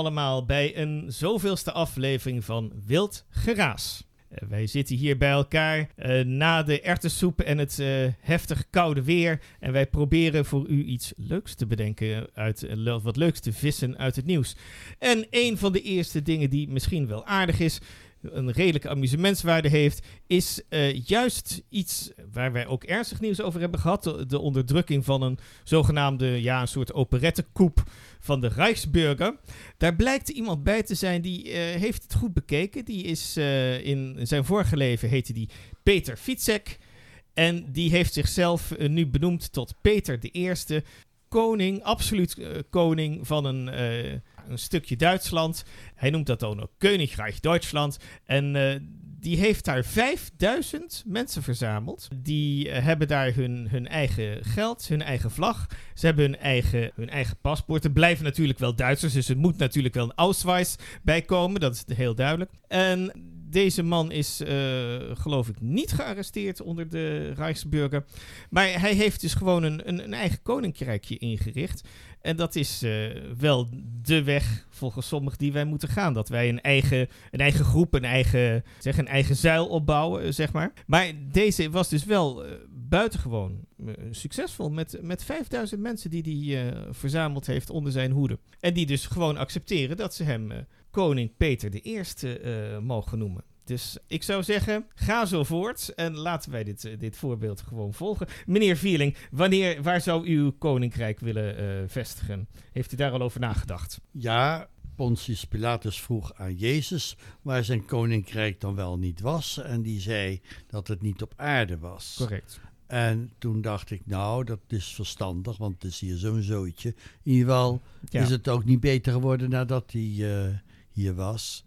allemaal bij een zoveelste aflevering van Wild Geraas. Eh, wij zitten hier bij elkaar eh, na de ertessoep en het eh, heftig koude weer. En wij proberen voor u iets leuks te bedenken, uit, wat leuks te vissen uit het nieuws. En een van de eerste dingen die misschien wel aardig is, een redelijke amusementswaarde heeft, is juist iets waar wij ook ernstig nieuws over hebben gehad. De, de onderdrukking van een zogenaamde, ja, een soort operettekoep van de Rijksburger. Daar blijkt iemand bij te zijn die eh, heeft het goed bekeken. Die is eh, in zijn vorige leven heette die Peter Fietsek. En die heeft zichzelf eh, nu benoemd tot Peter de Eerste. Koning, absoluut koning van een, een stukje Duitsland. Hij noemt dat dan ook Königreich Duitsland. En die heeft daar 5000 mensen verzameld. Die eh, hebben daar hun, hun eigen geld, hun eigen vlag. Ze hebben hun eigen, hun eigen paspoort. Er blijven natuurlijk wel Duitsers, dus er moet natuurlijk wel een Ausweis bij komen. Dat is heel duidelijk. En deze man is, eh, geloof ik, niet gearresteerd onder de Rijksburger. Maar hij heeft dus gewoon een, een, een eigen koninkrijkje ingericht. En dat is eh, wel de weg, volgens sommigen, die wij moeten gaan. Dat wij een eigen, een eigen groep, een eigen, zeg, een eigen zuil opbouwen, eh, zeg maar. Maar deze was dus wel eh, buitengewoon succesvol. Met, met 5000 mensen die hij eh, verzameld heeft onder zijn hoede. En die dus gewoon accepteren dat ze hem koning Peter eh, mogen noemen. Dus ik zou zeggen, ga zo voort en laten wij dit, eh, dit voorbeeld gewoon volgen. Meneer Vierling, wanneer, waar zou u uw koninkrijk willen eh, vestigen? Heeft u daar al over nagedacht? Ja, Pontius Pilatus vroeg aan Jezus waar zijn koninkrijk dan wel niet was. En die zei dat het niet op aarde was. Correct. En toen dacht ik, nou, dat is verstandig, want het is hier zo'n zooitje. In ieder geval Ja. is het ook niet beter geworden nadat hij eh, hier was.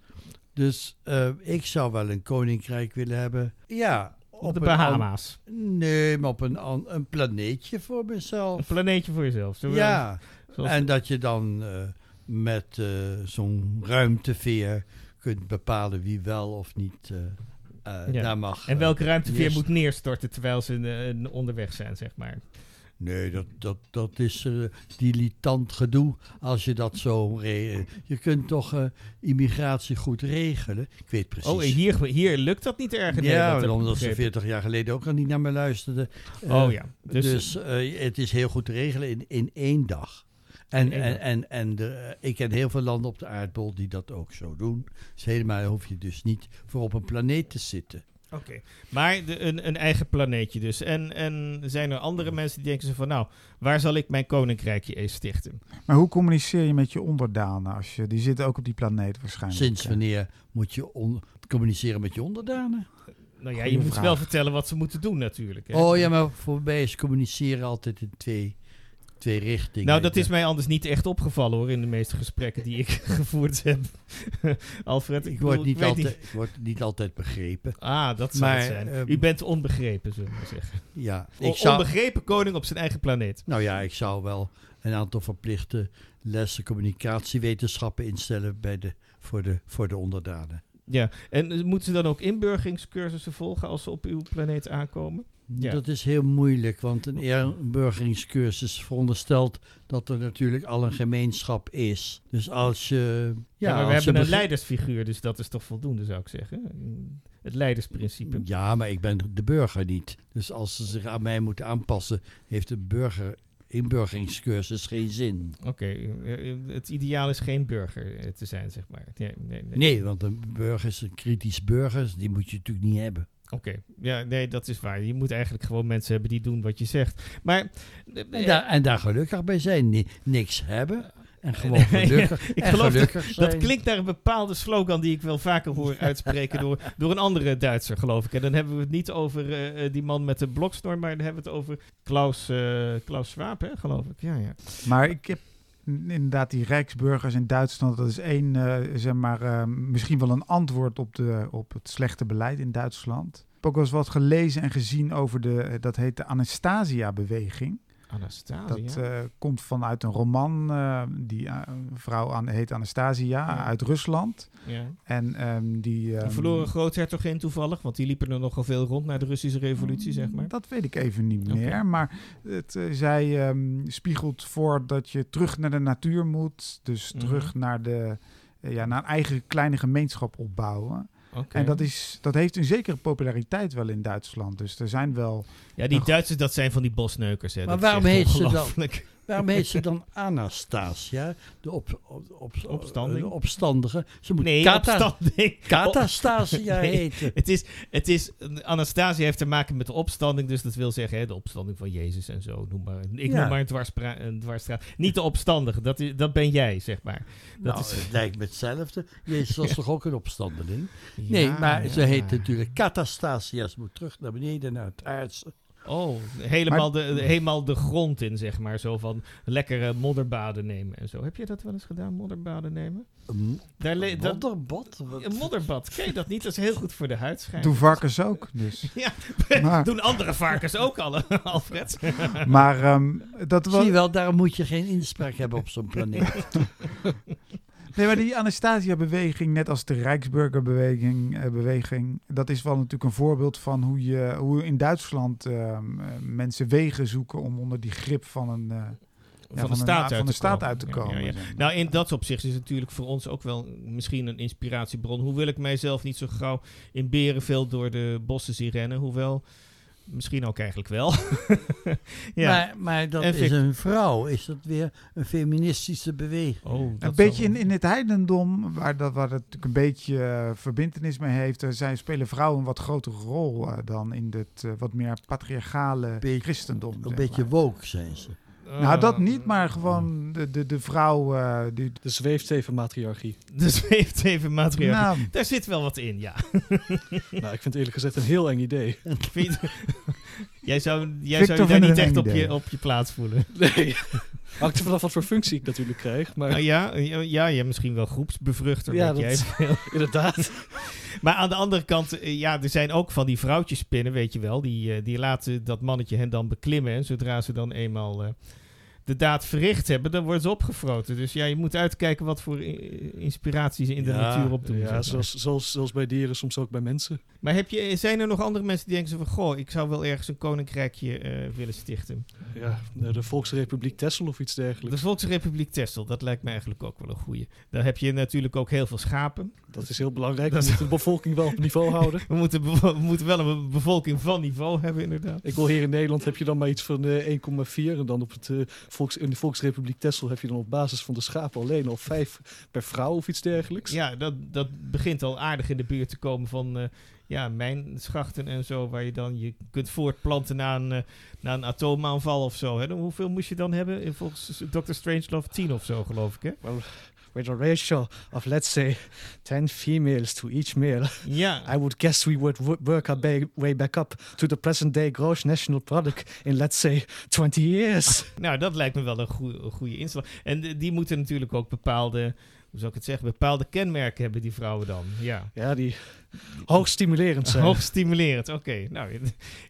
Dus eh, ik zou wel een koninkrijk willen hebben. Ja, Op de een Bahama's. Nee, maar op een, een planeetje voor Een mezelf. planeetje voor jezelf. Zo, Ja, zoals- en dat je dan eh, met eh, zo'n ruimteveer kunt bepalen wie wel of niet Ja. daar mag. en welke ruimteveer moet neerstorten terwijl ze onderweg zijn, zeg maar. Nee, dat, dat, dat is eh dilettant gedoe als je dat zo... je kunt toch eh, immigratie goed regelen. Ik weet precies. Oh, hier, hier lukt dat niet erg in ja, omdat ze begrepen. 40 jaar geleden ook al niet naar me luisterden. Oh Eh, ja, dus, Dus, het is heel goed te regelen in, in één dag. En, en, en, en de, ik ken heel veel landen op de aardbol die dat ook zo doen. Dus helemaal hoef je dus niet voor op een planeet te zitten. Oké, maar de, een, een eigen planeetje dus. En, en zijn er andere mensen die denken zo van... nou, waar zal ik mijn koninkrijkje eens stichten? Maar hoe communiceer je met je onderdanen? Als je, die zitten ook op die planeet waarschijnlijk. Sinds wanneer moet je on- communiceren met je onderdanen? Nou ja, Goeie je moet vraag. wel vertellen wat ze moeten doen natuurlijk. Hè? Oh ja, maar voor mij is communiceren altijd in twee, twee richtingen. nou, dat is mij anders niet echt opgevallen hoor... in de meeste gesprekken die ik gevoerd heb. Alfred, ik, Ik word, niet altijd, word niet altijd begrepen. Ah, dat zou Maar, het zijn. ehm, U bent onbegrepen, zullen we maar zeggen. Ja, O- ik zou, Onbegrepen koning op zijn eigen planeet. nou ja, ik zou wel een aantal verplichte lessen communicatiewetenschappen instellen bij de, voor, de, voor de onderdanen. Ja, en moeten ze dan ook inburgeringscursussen volgen als ze op uw planeet aankomen? Ja. Dat is heel moeilijk, want een inburgeringscursus veronderstelt dat er natuurlijk al een gemeenschap is. Dus als je... Ja, maar we hebben een leidersfiguur, dus dat is toch voldoende, zou ik zeggen. Het leidersprincipe. Ja, maar ik ben de burger niet. Dus als ze zich aan mij moeten aanpassen, heeft een burger inburgeringscursus geen zin. Oké, eh, eh, het ideaal is geen burger eh, te zijn, zeg maar. Nee, nee, nee. Nee, want een burger is een kritisch burger, die moet je natuurlijk niet hebben. Oké, ja, nee, dat is waar. Je moet eigenlijk gewoon mensen hebben die doen wat je zegt. Maar... eh, En daar, en daar gelukkig bij zijn. Ni- niks hebben en gewoon gelukkig, ik en geloof gelukkig zijn. Dat klinkt naar een bepaalde slogan die ik wel vaker hoor uitspreken door, door een andere Duitser, geloof ik. En dan hebben we het niet over eh, eh, die man met de bloksnor, maar dan hebben we het over Klaus, eh, Klaus Schwab, hè, geloof ik. Ja, ja. Maar ik heb inderdaad die Rijksburgers in Duitsland. Dat is één, eh, zeg maar, eh, misschien wel een antwoord op, de, op het slechte beleid in Duitsland. Ik heb ook wel eens wat gelezen en gezien over de, eh, dat heet de Anastasia-beweging. Anastasia. Dat eh, komt vanuit een roman. eh, die eh, vrouw aan, heet Anastasia Ja. uit Rusland. ja. En ehm, die... Een ehm, verloren groothertogin toevallig, want die liepen er nogal veel rond na de Russische revolutie, zeg maar. Dat weet ik even niet meer. Maar het, zij ehm, spiegelt voor dat je terug naar de natuur moet. Dus Mhm. terug naar, de, ja, naar een eigen kleine gemeenschap opbouwen. Oké. En dat, is, dat heeft een zekere populariteit wel in Duitsland. Dus er zijn wel... Ja, die. Duitsers, dat zijn van die bosneukers. Hè. Maar Dat is waarom heet ze dan? Heet ze dan Anastasia? De op, op, op, Opstanding? de opstandige. Ze moet Nee, Kata. Katastasia Nee. heten. Het is, het is, Anastasia heeft te maken met de opstanding, dus dat wil zeggen hè, de opstanding van Jezus en zo. Noem maar, ik Ja. noem maar een, dwarspra- een dwarsstraat. Niet de opstandige, dat, is, dat ben jij, zeg maar. Dat nou, is- het lijkt me hetzelfde. Jezus was toch ook een opstandeling? Nee, Ja, maar ze heet natuurlijk Katastasia. Ze moet terug naar beneden, naar het aardse. Oh, helemaal, de, helemaal de grond in, zeg maar. Zo van lekkere modderbaden nemen en zo. Heb je dat wel eens gedaan, modderbaden nemen? Een Daar le- dat, modderbad? Wat- een modderbad, ken je dat niet? Dat is heel goed voor de huid, schijnt. Doen varkens ook, dus. Ja, Maar- doen andere varkens ook alle, Alfred. Maar ehm, dat Zie je was... wel, daarom moet je geen inspraak hebben op zo'n planeet. Nee, maar die Anastasia-beweging, net als de Rijksburgerbeweging, eh, beweging, dat is wel natuurlijk een voorbeeld van hoe, je, hoe in Duitsland ehm, eh, mensen wegen zoeken om onder die grip van een, eh, ja, van, de staat, uit, van de te staat komen. uit te komen. ja. Nou, in dat opzicht is het natuurlijk voor ons ook wel misschien een inspiratiebron. Hoewel ik mijzelf niet zo gauw in Berenveld door de bossen zie rennen. Hoewel, misschien ook eigenlijk wel. ja. maar, maar dat En is een vrouw. Is dat weer een feministische beweging? oh, dat Een beetje in, in het heidendom, waar dat, waar dat natuurlijk een beetje eh, verbintenis mee heeft, er zijn, spelen vrouwen een wat grotere rol eh, dan in het eh, wat meer patriarchale Beetje- christendom. Een beetje maar. woke zijn ze. Nou, dat niet, maar gewoon de, de, de vrouw eh, die... De zweefteven matriarchie. De zweeft even materiaal. Nou, Daar zit wel wat in, ja. nou, ik vind het eerlijk gezegd een heel eng idee. Jij zou, jij Victor zou je daar niet echt op je, op je plaats voelen. Nee. Hangt er vanaf wat voor functie ik natuurlijk krijg. Maar Nou ja, ja, ja, je hebt misschien wel groepsbevruchter, Ja, weet jij veel. inderdaad. Maar aan de andere kant, eh, ja, er zijn ook van die vrouwtjespinnen, weet je wel. Die, eh, die laten dat mannetje hen dan beklimmen. En zodra ze dan eenmaal eh, de daad verricht hebben, dan worden ze opgefroten. Dus ja, je moet uitkijken wat voor inspiraties ze in de Ja, natuur opdoen. zeg Ja, maar. zoals, zoals, zoals bij dieren, soms ook bij mensen. Maar heb je, zijn er nog andere mensen die denken van... Goh, ik zou wel ergens een koninkrijkje eh, willen stichten. Ja, de Volksrepubliek Texel of iets De dergelijks. Volksrepubliek Texel, dat lijkt me eigenlijk ook wel een goeie. Daar heb je natuurlijk ook heel veel schapen. Dat is heel belangrijk. We Dat is- moeten de bevolking wel op niveau houden. We moeten, we moeten wel een be- bevolking van niveau hebben, inderdaad. Ik wil hier in Nederland heb je dan maar iets van eh, 1,4. En dan op het, eh, volks, in de Volksrepubliek Texel heb je dan op basis van de schapen alleen al vijf per vrouw of iets dergelijks. Ja, dat, dat begint al aardig in de buurt te komen van eh ja, mijnschachten en zo, waar je dan je kunt voortplanten na een, eh, na een atoomaanval of zo. Hè. Dan Hoeveel moest je dan hebben? Volgens Dr. Strangelove 10 of zo, geloof ik, hè? With a ratio of let's say 10 females to each male, Ja, I would guess we would wo- work our way back up to the present day gross national product in let's say 20 years. nou, dat lijkt me wel een goe- een goede inslag. En die moeten natuurlijk ook bepaalde, hoe zou ik het zeggen, bepaalde kenmerken hebben, die vrouwen dan. Ja. Ja, die hoog stimulerend zijn. Hoog stimulerend, oké. Nou,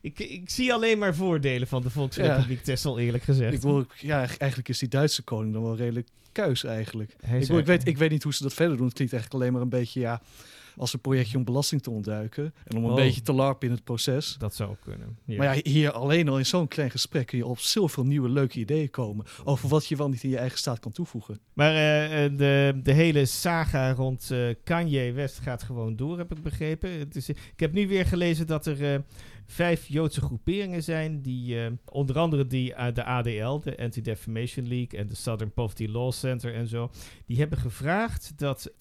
ik, ik zie alleen maar voordelen van de Volksrepubliek Texel, eerlijk gezegd. Ik wil, ja, eigenlijk is die Duitse koning dan wel redelijk kuis eigenlijk. Ik, wil- ik, weet, ik weet niet hoe ze dat verder doen. Het klinkt eigenlijk alleen maar een beetje ja, als een projectje om belasting te ontduiken. En om een Oh. beetje te larpen in het proces. Dat zou kunnen. Ja. Maar ja, hier alleen al in zo'n klein gesprek kun je op zoveel nieuwe leuke ideeën komen. Over wat je wel niet in je eigen staat kan toevoegen. Maar eh, eh, de, de hele saga rond eh, Kanye West gaat gewoon door, heb ik begrepen. Het is, ik heb nu weer gelezen dat er vijf Joodse groeperingen zijn. Die, onder andere die, de ADL, de Anti-Defamation League en de Southern Poverty Law Center en zo. Die hebben gevraagd dat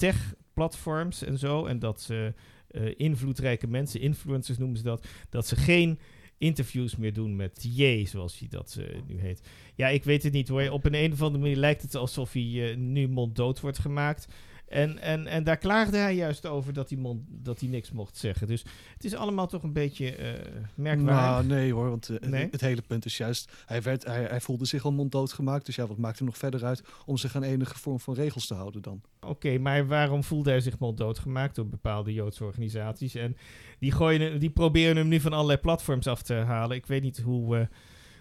tech-platforms en zo, en dat ze eh, invloedrijke mensen, influencers noemen ze dat, dat ze geen interviews meer doen met J, zoals hij dat eh, nu heet. Ja, ik weet het niet hoor. Op een, een of andere manier lijkt het alsof hij eh, nu monddood wordt gemaakt. En, en, en daar klaagde hij juist over dat hij, mond, dat hij niks mocht zeggen. Dus het is allemaal toch een beetje eh merkwaardig. Nou, nee hoor, want eh, Nee? het hele punt is juist... Hij, werd, hij, hij voelde zich al monddood gemaakt. Dus ja, wat maakt er nog verder uit om zich aan enige vorm van regels te houden dan? Oké, maar waarom voelde hij zich monddood gemaakt door bepaalde Joodse organisaties? En die, gooien, hem- die proberen hem nu van allerlei platforms af te halen. Ik weet niet hoe, eh,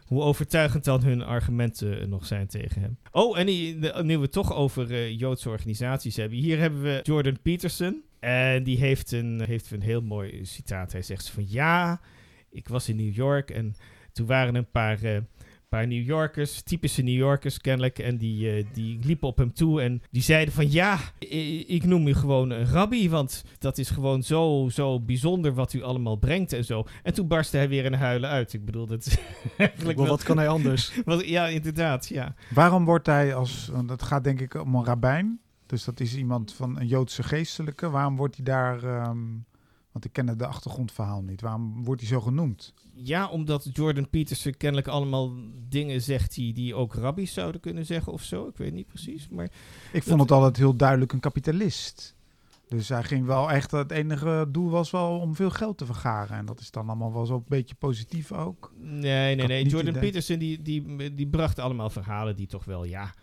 hoe overtuigend dan hun argumenten nog zijn tegen hem. Oh, en nu we het toch over eh, Joodse organisaties hebben. Hier hebben we Jordan Peterson. En die heeft een, heeft een heel mooi citaat. Hij zegt van ja, ik was in New York en toen waren een paar, eh, paar New Yorkers, typische New Yorkers kennelijk. En die, eh, die liepen op hem toe en die zeiden van ja, ik noem u gewoon een rabbi, want dat is gewoon zo, zo bijzonder wat u allemaal brengt en zo. En toen barstte hij weer in huilen uit. Ik bedoel, dat eigenlijk wel... wat kan hij anders? wat- ja, inderdaad, ja. Waarom wordt hij als, want het gaat denk ik om een rabbijn, dus dat is iemand van een Joodse geestelijke. Waarom wordt hij daar, ehm, want ik ken het de achtergrondverhaal niet, waarom wordt hij zo genoemd? Ja, omdat Jordan Peterson kennelijk allemaal dingen zegt die, die ook rabbies zouden kunnen zeggen of zo. Ik weet niet precies, maar... Ik vond het altijd heel duidelijk een kapitalist. Dus hij ging wel echt, het enige doel was wel om veel geld te vergaren. En dat is dan allemaal wel zo een beetje positief ook. Nee, nee, nee. Jordan idee. Peterson die, die, die bracht allemaal verhalen die toch wel, ja...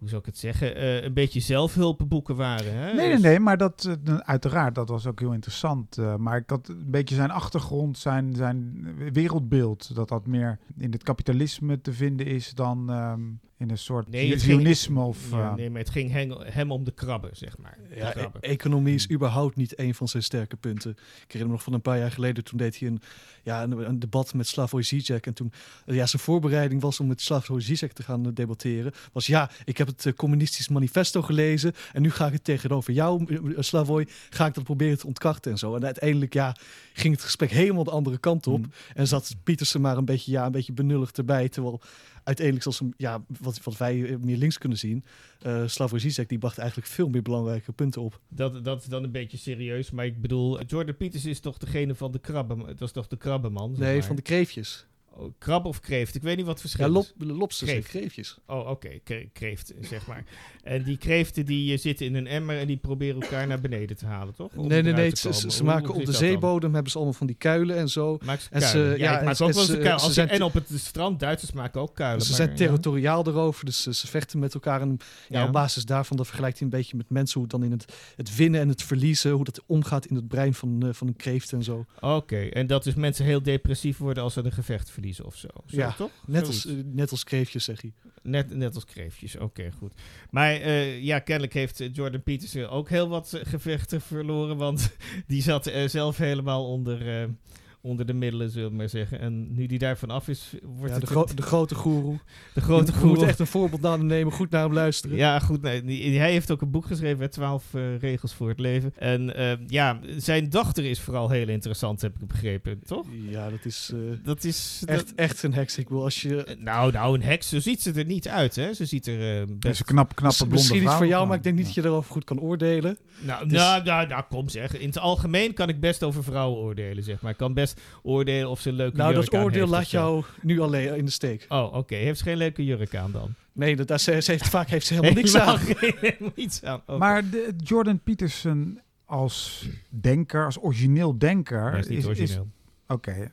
Hoe zou ik het zeggen? eh, een beetje zelfhulpboeken waren. Hè? Nee, nee, Dus- nee, maar dat, eh, uiteraard, dat was ook heel interessant. eh, maar ik had een beetje zijn achtergrond, zijn, zijn wereldbeeld, dat dat meer in het kapitalisme te vinden is dan ehm, in een soort Nee, ging- of... Ja, eh, nee, maar het ging hem, hem om de krabben, zeg maar. Ja, e- economie is überhaupt niet een van zijn sterke punten. Ik herinner me nog van een paar jaar geleden, toen deed hij een, ja, een, een debat met Slavoj Zizek. En toen, eh, ja, zijn voorbereiding was om met Slavoj Zizek te gaan eh, debatteren. Was ja, ik heb het communistisch manifesto gelezen en nu ga ik het tegenover jou, Slavoj, ga ik dat proberen te ontkrachten en zo. En uiteindelijk, ja, ging het gesprek helemaal de andere kant op. Mm. En zat Pietersen maar een beetje, ja, een beetje benullig erbij. Terwijl uiteindelijk, zoals ja, wat, wat wij eh, meer links kunnen zien, eh Slavoj Zizek, die bracht eigenlijk veel meer belangrijke punten op. Dat, dat is dan een beetje serieus. Maar ik bedoel, Jordan Peterson is toch degene van de krabben... Dat is toch de krabbenman? zeg Nee, maar? van de kreefjes. Oh, krab of kreeft? Ik weet niet wat het Ja, verschil lop, is. lobsters en Kreeft. kreefjes. Oh, oké. kre- kreeft, zeg maar. En die kreeften die eh, zitten in een emmer en die proberen elkaar naar beneden te halen, toch? Om Nee, nee, nee. Ze, ze- Hoe- maken hoe op de dan? zeebodem hebben ze allemaal van die kuilen en zo. Maak ze En ze- kuilen. ja, ja, ik maak en- ook en wel eens ze- een kuil. ze Als- zijn En te- op het strand, Duitsers maken ook kuilen. ze maar, zijn ja. territoriaal erover, dus ze, ze vechten met elkaar. En ja, Ja. op basis daarvan dat vergelijkt hij een beetje met mensen hoe het dan in het, het winnen en het verliezen, hoe dat omgaat in het brein van, eh, van een kreeft en zo. Oké, en dat dus mensen heel depressief worden als ze een gevecht verliezen of zo. zo Ja, toch? Net als, Zoiets. eh, net als kreeftjes, zeg hij. Net, net als kreeftjes, oké, goed. Maar eh, ja, kennelijk heeft eh, Jordan Peterson ook heel wat gevechten verloren, want die zat zelf helemaal onder, onder de middelen, zullen we maar zeggen. En nu die daarvan af is, wordt Ja, de, het gro- de grote goeroe. de grote We groep. moeten echt een voorbeeld aan hem nemen, goed naar hem luisteren. Ja, goed. Nee, die- hij heeft ook een boek geschreven, hè, 12 eh, regels voor het leven. En eh, ja, zijn dochter is vooral heel interessant, heb ik begrepen, toch? Ja, dat is eh, Dat is... echt, echt een heks. Ik wil als je... dat- nou, nou, een heks, zo ziet ze er niet uit, hè? Ze ziet er eh, dat is best... een knap, knappe blonde Misschien iets vrouw voor jou, maar ik denk niet Ja. dat je erover goed kan oordelen. Nou, Dus- nou, nou, nou, kom zeg. In het algemeen kan ik best over vrouwen oordelen, zeg maar. Ik kan best oordelen of ze een leuke Nou, jurk dat aan oordeel heeft laat jou nu alleen in de steek. Oh, oké. Heeft ze geen leuke jurk aan dan? Nee, dat, dat, ze, ze heeft, vaak heeft ze helemaal niks aan. helemaal niets aan. Oké. Maar de, Jordan Peterson als denker, als origineel denker... Hij is niet origineel. Oké,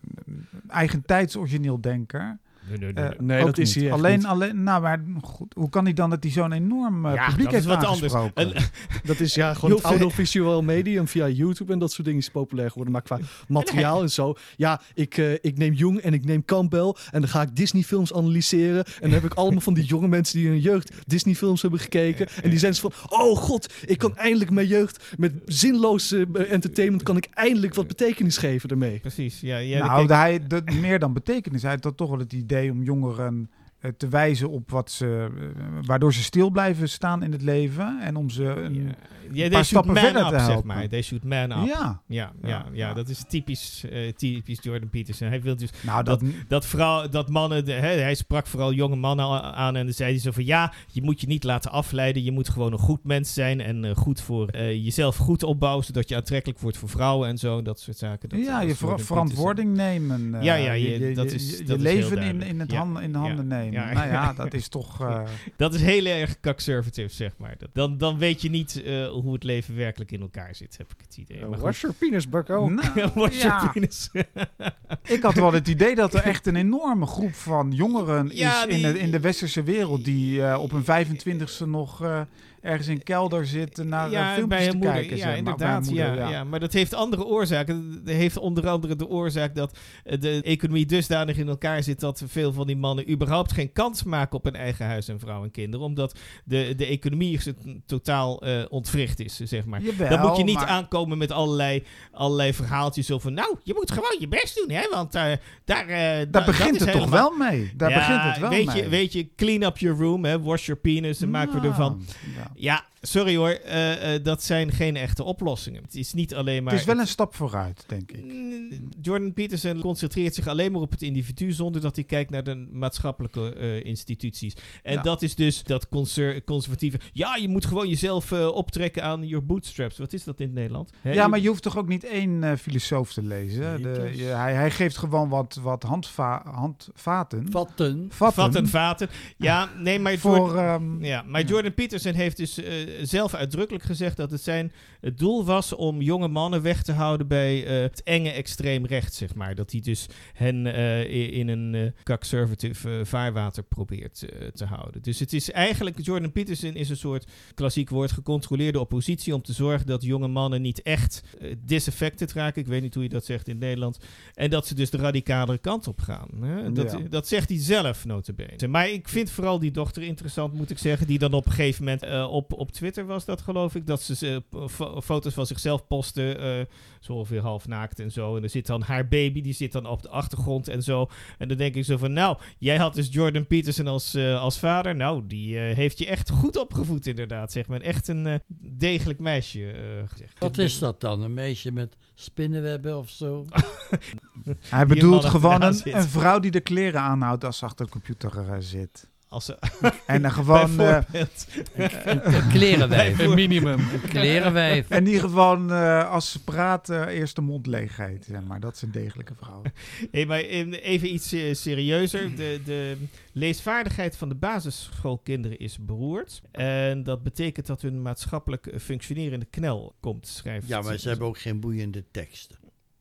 eigentijds origineel denker. Nee, nee, nee. Eh, nee. Dat is niet. hij echt alleen, niet. alleen, nou, maar goed, hoe kan hij dan dat hij zo'n enorm eh, Ja, publiek dat is heeft wat anders. aangesproken? En- Dat is ja, gewoon het audiovisueel medium via YouTube en dat soort dingen is populair geworden. Maar qua materiaal en zo. Ja, ik, eh, ik neem Jung en ik neem Campbell en dan ga ik Disney films analyseren. En dan heb ik allemaal van die jonge mensen die in hun jeugd Disney films hebben gekeken. En die zijn zo van, oh god, ik kan eindelijk mijn jeugd met zinloze entertainment kan ik eindelijk wat betekenis geven ermee. Precies, ja. ja dan nou, hij, dat, meer dan betekenis. Hij had dat toch wel het idee om jongeren te wijzen op wat ze, eh, waardoor ze stil blijven staan in het leven en om ze een, ja, ja, paar they stappen verder up, te zeg helpen. maar. They should man up. ja. Ja, ja, ja, Ja. dat is typisch, eh, typisch Jordan Peterson. Hij wil dus Nou, dat, dat, vrouw, dat mannen, de, hè, hij sprak vooral jonge mannen aan en dan zei hij zo van ja, je moet je niet laten afleiden, je moet gewoon een goed mens zijn en eh, goed voor eh, jezelf goed opbouwen, zodat je aantrekkelijk wordt voor vrouwen en zo, dat soort zaken. Dat, ja, dat je ver- verantwoording nemen. eh, Ja, ja, je- je, dat je- is- je, dat leven in, in, het Ja, hand, in de handen nemen. Ja. Nou ja, dat is toch... eh. Dat is heel erg conservative, zeg maar. Dat, dan, dan weet je niet eh, hoe het leven werkelijk in elkaar zit, heb ik het idee. Maar goed. What's your penis, bucko? nou, your penis? Ik had wel het idee dat er echt een enorme groep van jongeren Ja, is in, de, in de westerse wereld die eh, op hun 25ste nog eh, ergens in kelder zitten naar ja, ja, filmpjes bij te moeder. kijken. ja, zeg maar, inderdaad. moeder, ja, ja. maar dat heeft andere oorzaken. Het heeft onder andere de oorzaak dat eh, de economie dusdanig in elkaar zit dat veel van die mannen überhaupt geen kans maken op een eigen huis en vrouw en kinderen. Omdat de, de economie totaal eh, ontwricht is, zeg maar. Jawel, Dan moet je niet maar- aankomen met allerlei, allerlei verhaaltjes van... Nou, je moet gewoon je best doen, hè? Want eh, daar... eh, da- Daar begint dat het toch wel mee? Daar Ja, begint het wel weet mee. Je, weet je, clean up your room, hè? Wash your penis, dan maken we ervan. Ja. Ja, sorry hoor, eh, eh, dat zijn geen echte oplossingen. Het is niet alleen maar... Het is wel een stap vooruit, denk ik. Mm, Jordan Peterson concentreert zich alleen maar op het individu zonder dat hij kijkt naar de maatschappelijke eh, instituties. En Ja. dat is dus dat conser- conservatieve. Ja, je moet gewoon jezelf eh, optrekken aan your bootstraps. Wat is dat in het Nederland? Hè, Ja, maar je hoeft toch ook niet één eh, filosoof te lezen? Nee, De, dus- je- hij, hij geeft gewoon wat, wat handva handvaten. Vatten. vatten. Vatten, vaten. Ja, nee, maar Voor, Jordan, ehm, ja, maar ja. Jordan Peterson heeft dus eh, zelf uitdrukkelijk gezegd dat het zijn het doel was om jonge mannen weg te houden bij eh, het enge extreem rechts, zeg maar. Dat hij dus hen eh, in een eh conservative vaarwater probeert te houden. Dus het is eigenlijk, Jordan Peterson is een soort klassiek woord gecontroleerde oppositie om te zorgen dat jonge mannen niet echt disaffected raken. Ik weet niet hoe je dat zegt in het Nederlands. En dat ze dus de radicalere kant op gaan. Hè? Dat, Ja. dat zegt hij zelf, notabene. Maar ik vind vooral die dochter interessant, moet ik zeggen. Die dan op een gegeven moment op, op Twitter was dat, geloof ik. Dat ze eh, fo- foto's van zichzelf posten. eh, zo ongeveer half naakt en zo. En er zit dan haar baby, die zit dan op de achtergrond en zo. En dan denk ik zo van, nou, jij had dus Jordan Peterson als, eh, als vader. Nou, die heeft je echt goed opgevoed inderdaad, zeg maar. Echt een degelijk meisje, gezegd. Wat is dat dan? Een meisje met spinnenwebben of zo? Hij bedoelt gewoon een, een vrouw die de kleren aanhoudt als ze achter de computer zit. Als ze, En dan gewoon... bijvoorbeeld. Een klerenwijf. Een minimum. Een klerenwijf. en die gewoon, eh, als ze praten, eerst de mond. Zeg maar. Dat is een degelijke vrouw. Hey, maar eh, even iets eh, serieuzer. De, de leesvaardigheid van de basisschoolkinderen is beroerd. En dat betekent dat hun maatschappelijk eh, functionerende knel komt, schrijft Ja, maar ze hebben ook geen boeiende teksten.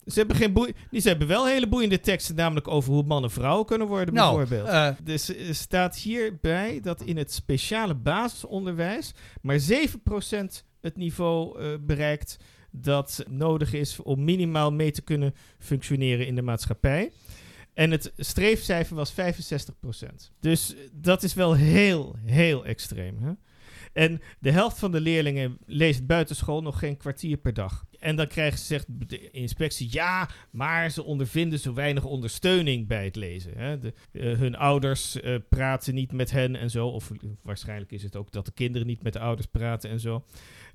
Ze hebben, geen die, ze hebben wel hele boeiende teksten, namelijk over hoe man en vrouw kunnen worden, Nou, bijvoorbeeld. eh, Dus er staat hierbij dat in het speciale basisonderwijs maar 7% het niveau eh, bereikt dat nodig is om minimaal mee te kunnen functioneren in de maatschappij. En het streefcijfer was 65%. Dus eh, dat is wel heel, heel extreem. Hè? En de helft van de leerlingen leest buitenschool nog geen kwartier per dag. En dan krijgen ze, zegt de inspectie, ja, maar ze ondervinden zo weinig ondersteuning bij het lezen. Hè? Eh, hun ouders eh, praten niet met hen en zo. Of waarschijnlijk is het ook dat de kinderen niet met de ouders praten en zo.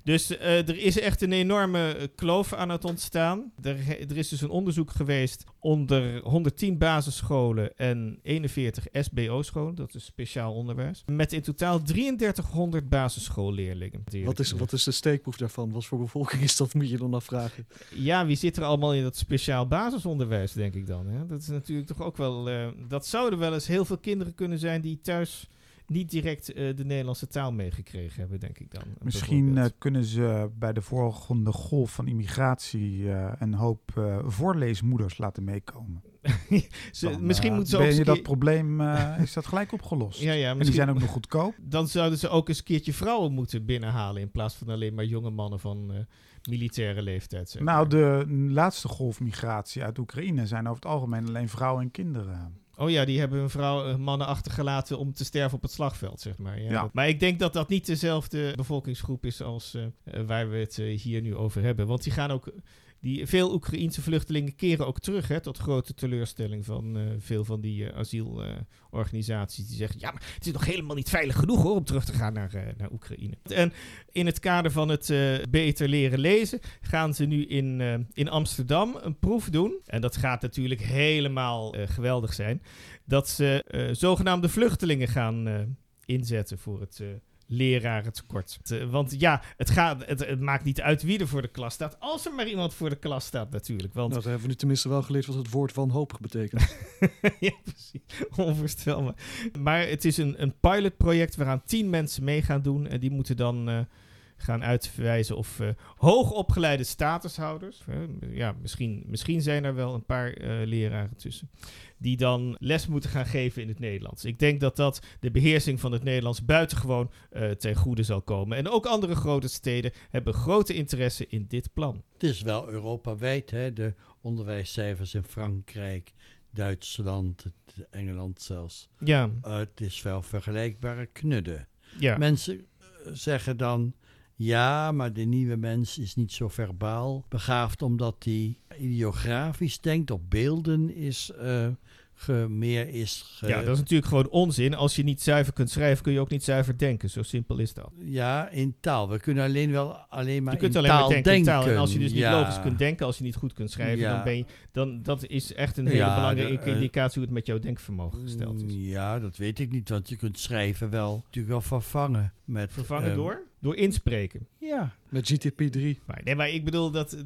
Dus eh, er is echt een enorme eh, kloof aan het ontstaan. Er, er is dus een onderzoek geweest onder 110 basisscholen en 41 SBO-scholen, dat is speciaal onderwijs, met in totaal 3300 basisschoolleerlingen. Wat is, wat is de steekproef daarvan? Wat voor bevolking is dat, moet je dan afvragen. Ja, wie zit er allemaal in dat speciaal basisonderwijs, denk ik dan? Hè? Dat is natuurlijk toch ook wel. eh, dat zouden wel eens heel veel kinderen kunnen zijn die thuis niet direct eh, de Nederlandse taal meegekregen hebben, denk ik dan. Misschien eh, kunnen ze bij de volgende golf van immigratie eh, een hoop voorleesmoeders laten meekomen. Ze- Dan, misschien moeten ze ben je dat probleem, is dat gelijk opgelost. Ja, ja, en die zijn ook nog goedkoop. dan zouden ze ook eens een keertje vrouwen moeten binnenhalen in plaats van alleen maar jonge mannen van militaire leeftijd. zeg Nou, de laatste golf migratie uit Oekraïne zijn over het algemeen alleen vrouwen en kinderen. Oh ja, die hebben hun vrouw, eh, mannen achtergelaten om te sterven op het slagveld, zeg maar. Ja, maar ik denk dat dat niet dezelfde bevolkingsgroep is als eh, eh, waar we het hier nu over hebben. Want die gaan ook... Die, veel Oekraïense vluchtelingen keren ook terug, hè, tot grote teleurstelling van eh, veel van die eh, asielorganisaties. die zeggen, ja, maar het is nog helemaal niet veilig genoeg hoor, om terug te gaan naar, eh, naar Oekraïne. En in het kader van het beter leren lezen gaan ze nu in, in Amsterdam een proef doen. En dat gaat natuurlijk helemaal geweldig zijn. Dat ze zogenaamde vluchtelingen gaan inzetten voor het lerarentekort. Eh, want ja, het, gaat, het, het maakt niet uit wie er voor de klas staat. Als er maar iemand voor de klas staat natuurlijk. Want Nou, dan hebben we nu tenminste wel geleerd wat het woord wanhopig betekent. ja, precies. Onvoorstelbaar. Maar het is een, een pilotproject waaraan tien mensen mee gaan doen. En die moeten dan eh, gaan uitwijzen of eh, hoogopgeleide statushouders, ja, misschien, misschien zijn er wel een paar eh, leraren tussen, die dan les moeten gaan geven in het Nederlands. Ik denk dat dat de beheersing van het Nederlands buitengewoon eh, ten goede zal komen. En ook andere grote steden hebben grote interesse in dit plan. Het is wel Europawijd, hè? de onderwijscijfers in Frankrijk, Duitsland, Engeland zelfs. Ja, Uh, het is wel vergelijkbare knudden. ja. Mensen eh, zeggen dan, ja, maar de nieuwe mens is niet zo verbaal begaafd omdat hij ideografisch denkt, op beelden is, eh, ge, meer is. Ge, ja, dat is natuurlijk gewoon onzin. Als je niet zuiver kunt schrijven, kun je ook niet zuiver denken. Zo simpel is dat. Ja, in taal. We kunnen alleen wel alleen maar Je kunt in alleen taal maar denken, in taal. En als je dus niet logisch kunt denken, als je niet goed kunt schrijven, Ja. dan ben je, dan, dat is echt een hele Ja, belangrijke de, eh, indicatie hoe het met jouw denkvermogen gesteld is. Mm, Ja, dat weet ik niet, want je kunt schrijven wel natuurlijk wel vervangen met. Vervangen ehm, door? Door inspreken. Ja, Met GTP3. Maar, nee, maar ik bedoel, dat,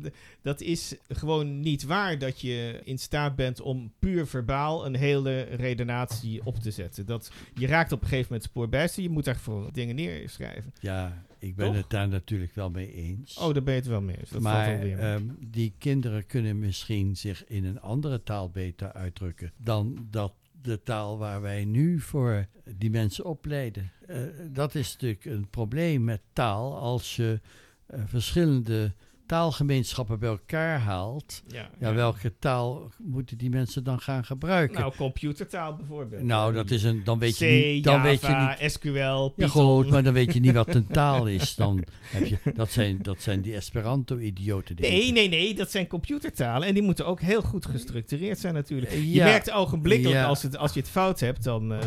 dat is gewoon niet waar dat je in staat bent om puur verbaal een hele redenatie op te zetten. Dat, je raakt op een gegeven moment spoorbijster, je moet daarvoor dingen neerschrijven. ja, ik ben Toch? het daar natuurlijk wel mee eens. Oh, daar ben je het wel mee eens. Dat valt maar ehm, die kinderen kunnen misschien zich in een andere taal beter uitdrukken dan dat de taal waar wij nu voor die mensen opleiden. Eh, dat is natuurlijk een probleem met taal als je eh, verschillende taalgemeenschappen bij elkaar haalt. ja, Ja, welke taal moeten die mensen dan gaan gebruiken? Nou, computertaal bijvoorbeeld. Nou, dat is een, dan weet C, je niet. Dan weet je Java, niet SQL, ja, Python. goed, maar dan weet je niet wat een taal is. Dan heb je, dat, zijn, dat zijn die Esperanto-idioten. Nee, nee, nee, dat zijn computertalen en die moeten ook heel goed gestructureerd zijn natuurlijk. Je Ja. merkt ogenblikkelijk Ja. als, het, als je het fout hebt, dan, eh,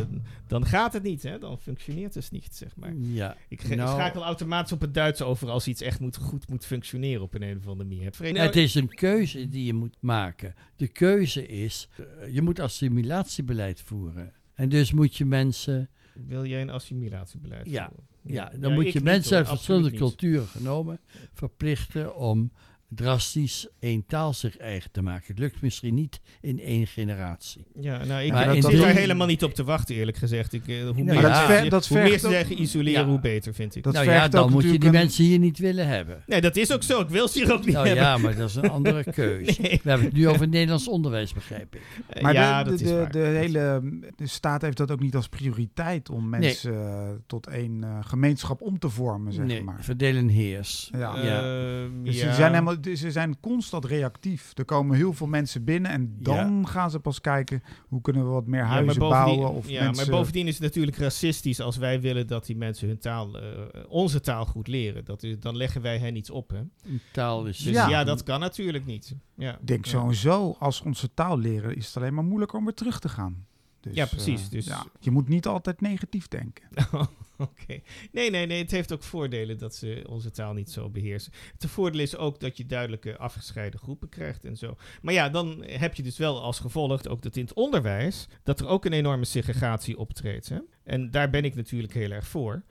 dan gaat het niet, hè? dan functioneert het niet, zeg maar. Ja, Ik Nou- schakel automatisch op het Duits over als iets echt moet, goed moet functioneren op een, een of andere manier. Vreemd- het is een keuze die je moet maken. De keuze is, eh, je moet assimilatiebeleid voeren. En dus moet je mensen, Wil jij een assimilatiebeleid Ja. voeren? ja, dan moet je mensen uit verschillende culturen genomen verplichten om drastisch één taal zich eigen te maken. Het lukt misschien niet in één generatie. Ja, nou, ik, Maar ik zit daar helemaal niet op te wachten, eerlijk gezegd. Ik, eh, hoe Nou meer, ja, ze dat zeggen- ver- dat hoe meer ze zeggen isoleren, Ja. hoe beter, vind ik. Dat nou ja, dan moet je die mensen hier niet willen hebben. Nee, dat is ook zo. Ik wil ze hier ook niet Nou hebben. ja, maar dat is een andere keuze. Nee. We hebben het nu over Nederlands onderwijs, begrijp ik. Eh, Maar ja, de, dat de, is de, waar. de hele de staat heeft dat ook niet als prioriteit om mensen eh, tot één eh, gemeenschap om te vormen, zeg nee, maar. verdeel en heers. Ja. Ja. Ehm, Dus ja. ze, zijn helemaal, dus ze zijn constant reactief. Er komen heel veel mensen binnen en dan gaan ze pas kijken hoe kunnen we wat meer huizen bouwen. Of ja, mensen, maar bovendien is het natuurlijk racistisch als wij willen dat die mensen hun taal, eh, onze taal goed leren. Dat is, dan leggen wij hen iets op. Hè? Een taal is... Dus ja. Ja. dat kan natuurlijk niet. Ja, Ik denk ja. sowieso, als we onze taal leren, is het alleen maar moeilijker om weer terug te gaan. Dus, Ja, precies. eh, Dus- ja, je moet niet altijd negatief denken. Oké. Nee, nee, nee. Het heeft ook voordelen dat ze onze taal niet zo beheersen. Het voordeel is ook dat je duidelijke afgescheiden groepen krijgt en zo. Maar ja, dan heb je dus wel als gevolg ook dat in het onderwijs... dat er ook een enorme segregatie optreedt. Hè? En daar ben ik natuurlijk heel erg voor.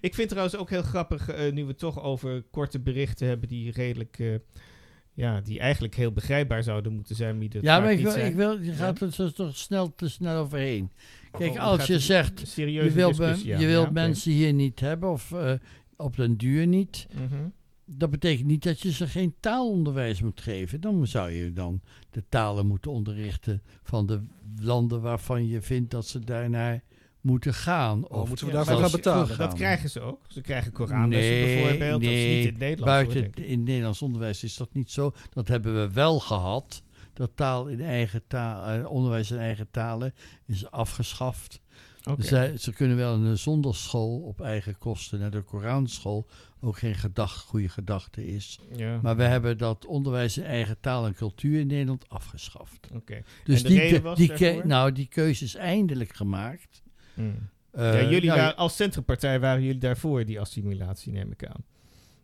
Ik vind trouwens ook heel grappig, eh, nu we toch over korte berichten hebben... die redelijk... eh, ja, die eigenlijk heel begrijpbaar zouden moeten zijn, die het Ja, maar ik wil, ik wil, je gaat er zo toch snel te snel overheen. Kijk, Oh, als je het zegt, je ja. je wilt Ja, mensen hier niet hebben of eh, op den duur niet. Mhm. Dat betekent niet dat je ze geen taalonderwijs moet geven. Dan zou je dan de talen moeten onderrichten van de landen waarvan je vindt dat ze daarnaar moeten gaan. Oh, moeten we daarvoor gaan betalen? Dat krijgen ze ook. Ze krijgen Koranlessen Nee, bijvoorbeeld. dat is nee, niet in het Nederlands. Buiten hoor, in het Nederlands onderwijs is dat niet zo. Dat hebben we wel gehad. Dat taal in eigen taal, eh, onderwijs in eigen talen is afgeschaft. Oké. Zij, ze kunnen wel in een zondagschool op eigen kosten naar de Koranschool. Ook geen gedag, goede gedachte is. ja. Maar we hebben dat onderwijs in eigen taal en cultuur in Nederland afgeschaft. Oké. Dus En de die, reden ke- was die, nou, die keuze is eindelijk gemaakt. Hmm. Eh, ja, jullie nou, waren, als centrumpartij waren jullie daarvoor, die assimilatie, neem ik aan.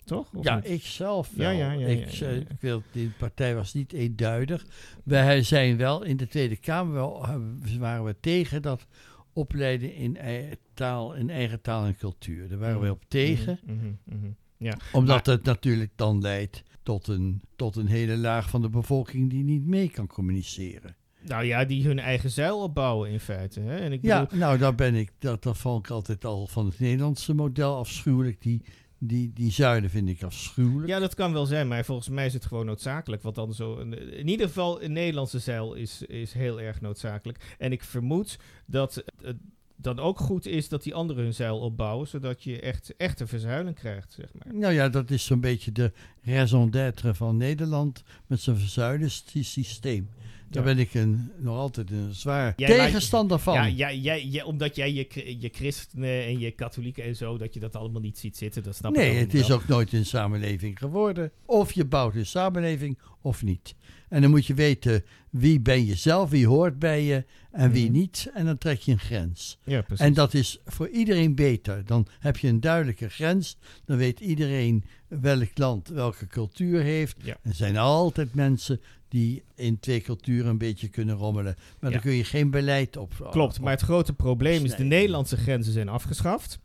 Toch? Of Ja, niet? ik zelf Ja, wel. ja, ja, ik, ja, ja, eh, ja. ik wil, die partij was niet eenduidig. Wij zijn wel in de Tweede Kamer wel, eh, waren we tegen dat opleiden in eigen taal, in eigen taal en cultuur. Daar waren we op tegen. Mhm, mhm, mhm. Ja, Omdat het natuurlijk dan leidt tot een, tot een hele laag van de bevolking die niet mee kan communiceren. Nou ja, die hun eigen zeil opbouwen in feite. Hè? En ik Ja, bedoel, nou daar ben ik, dat, dat vond ik altijd al van het Nederlandse model afschuwelijk. Die Die, die zuilen vind ik afschuwelijk. Ja, dat kan wel zijn, maar volgens mij is het gewoon noodzakelijk. Want dan zo, in ieder geval, een Nederlandse zeil is, is heel erg noodzakelijk. En ik vermoed dat het dan ook goed is dat die anderen hun zeil opbouwen, zodat je echt, echt een verzuiling krijgt, zeg maar. Nou ja, dat is zo'n beetje de raison d'être van Nederland met zijn verzuilingssysteem. Daar Ja. ben ik een, nog altijd een zwaar Jij tegenstander van. Ja, jij, omdat jij je, je christenen en je katholieken en zo, dat je dat allemaal niet ziet zitten, dat snap ik nee, allemaal het is wel. ook nooit een samenleving geworden. Of je bouwt een samenleving of niet. En dan moet je weten wie ben je zelf, wie hoort bij je en wie Mhm. niet. En dan trek je een grens. Ja, precies. En dat is voor iedereen beter. Dan heb je een duidelijke grens. Dan weet iedereen welk land welke cultuur heeft. Ja. Er zijn altijd mensen die in twee culturen een beetje kunnen rommelen. Maar Ja. dan kun je geen beleid op. Klopt, op- maar het grote probleem is de. Nederlandse grenzen zijn afgeschaft.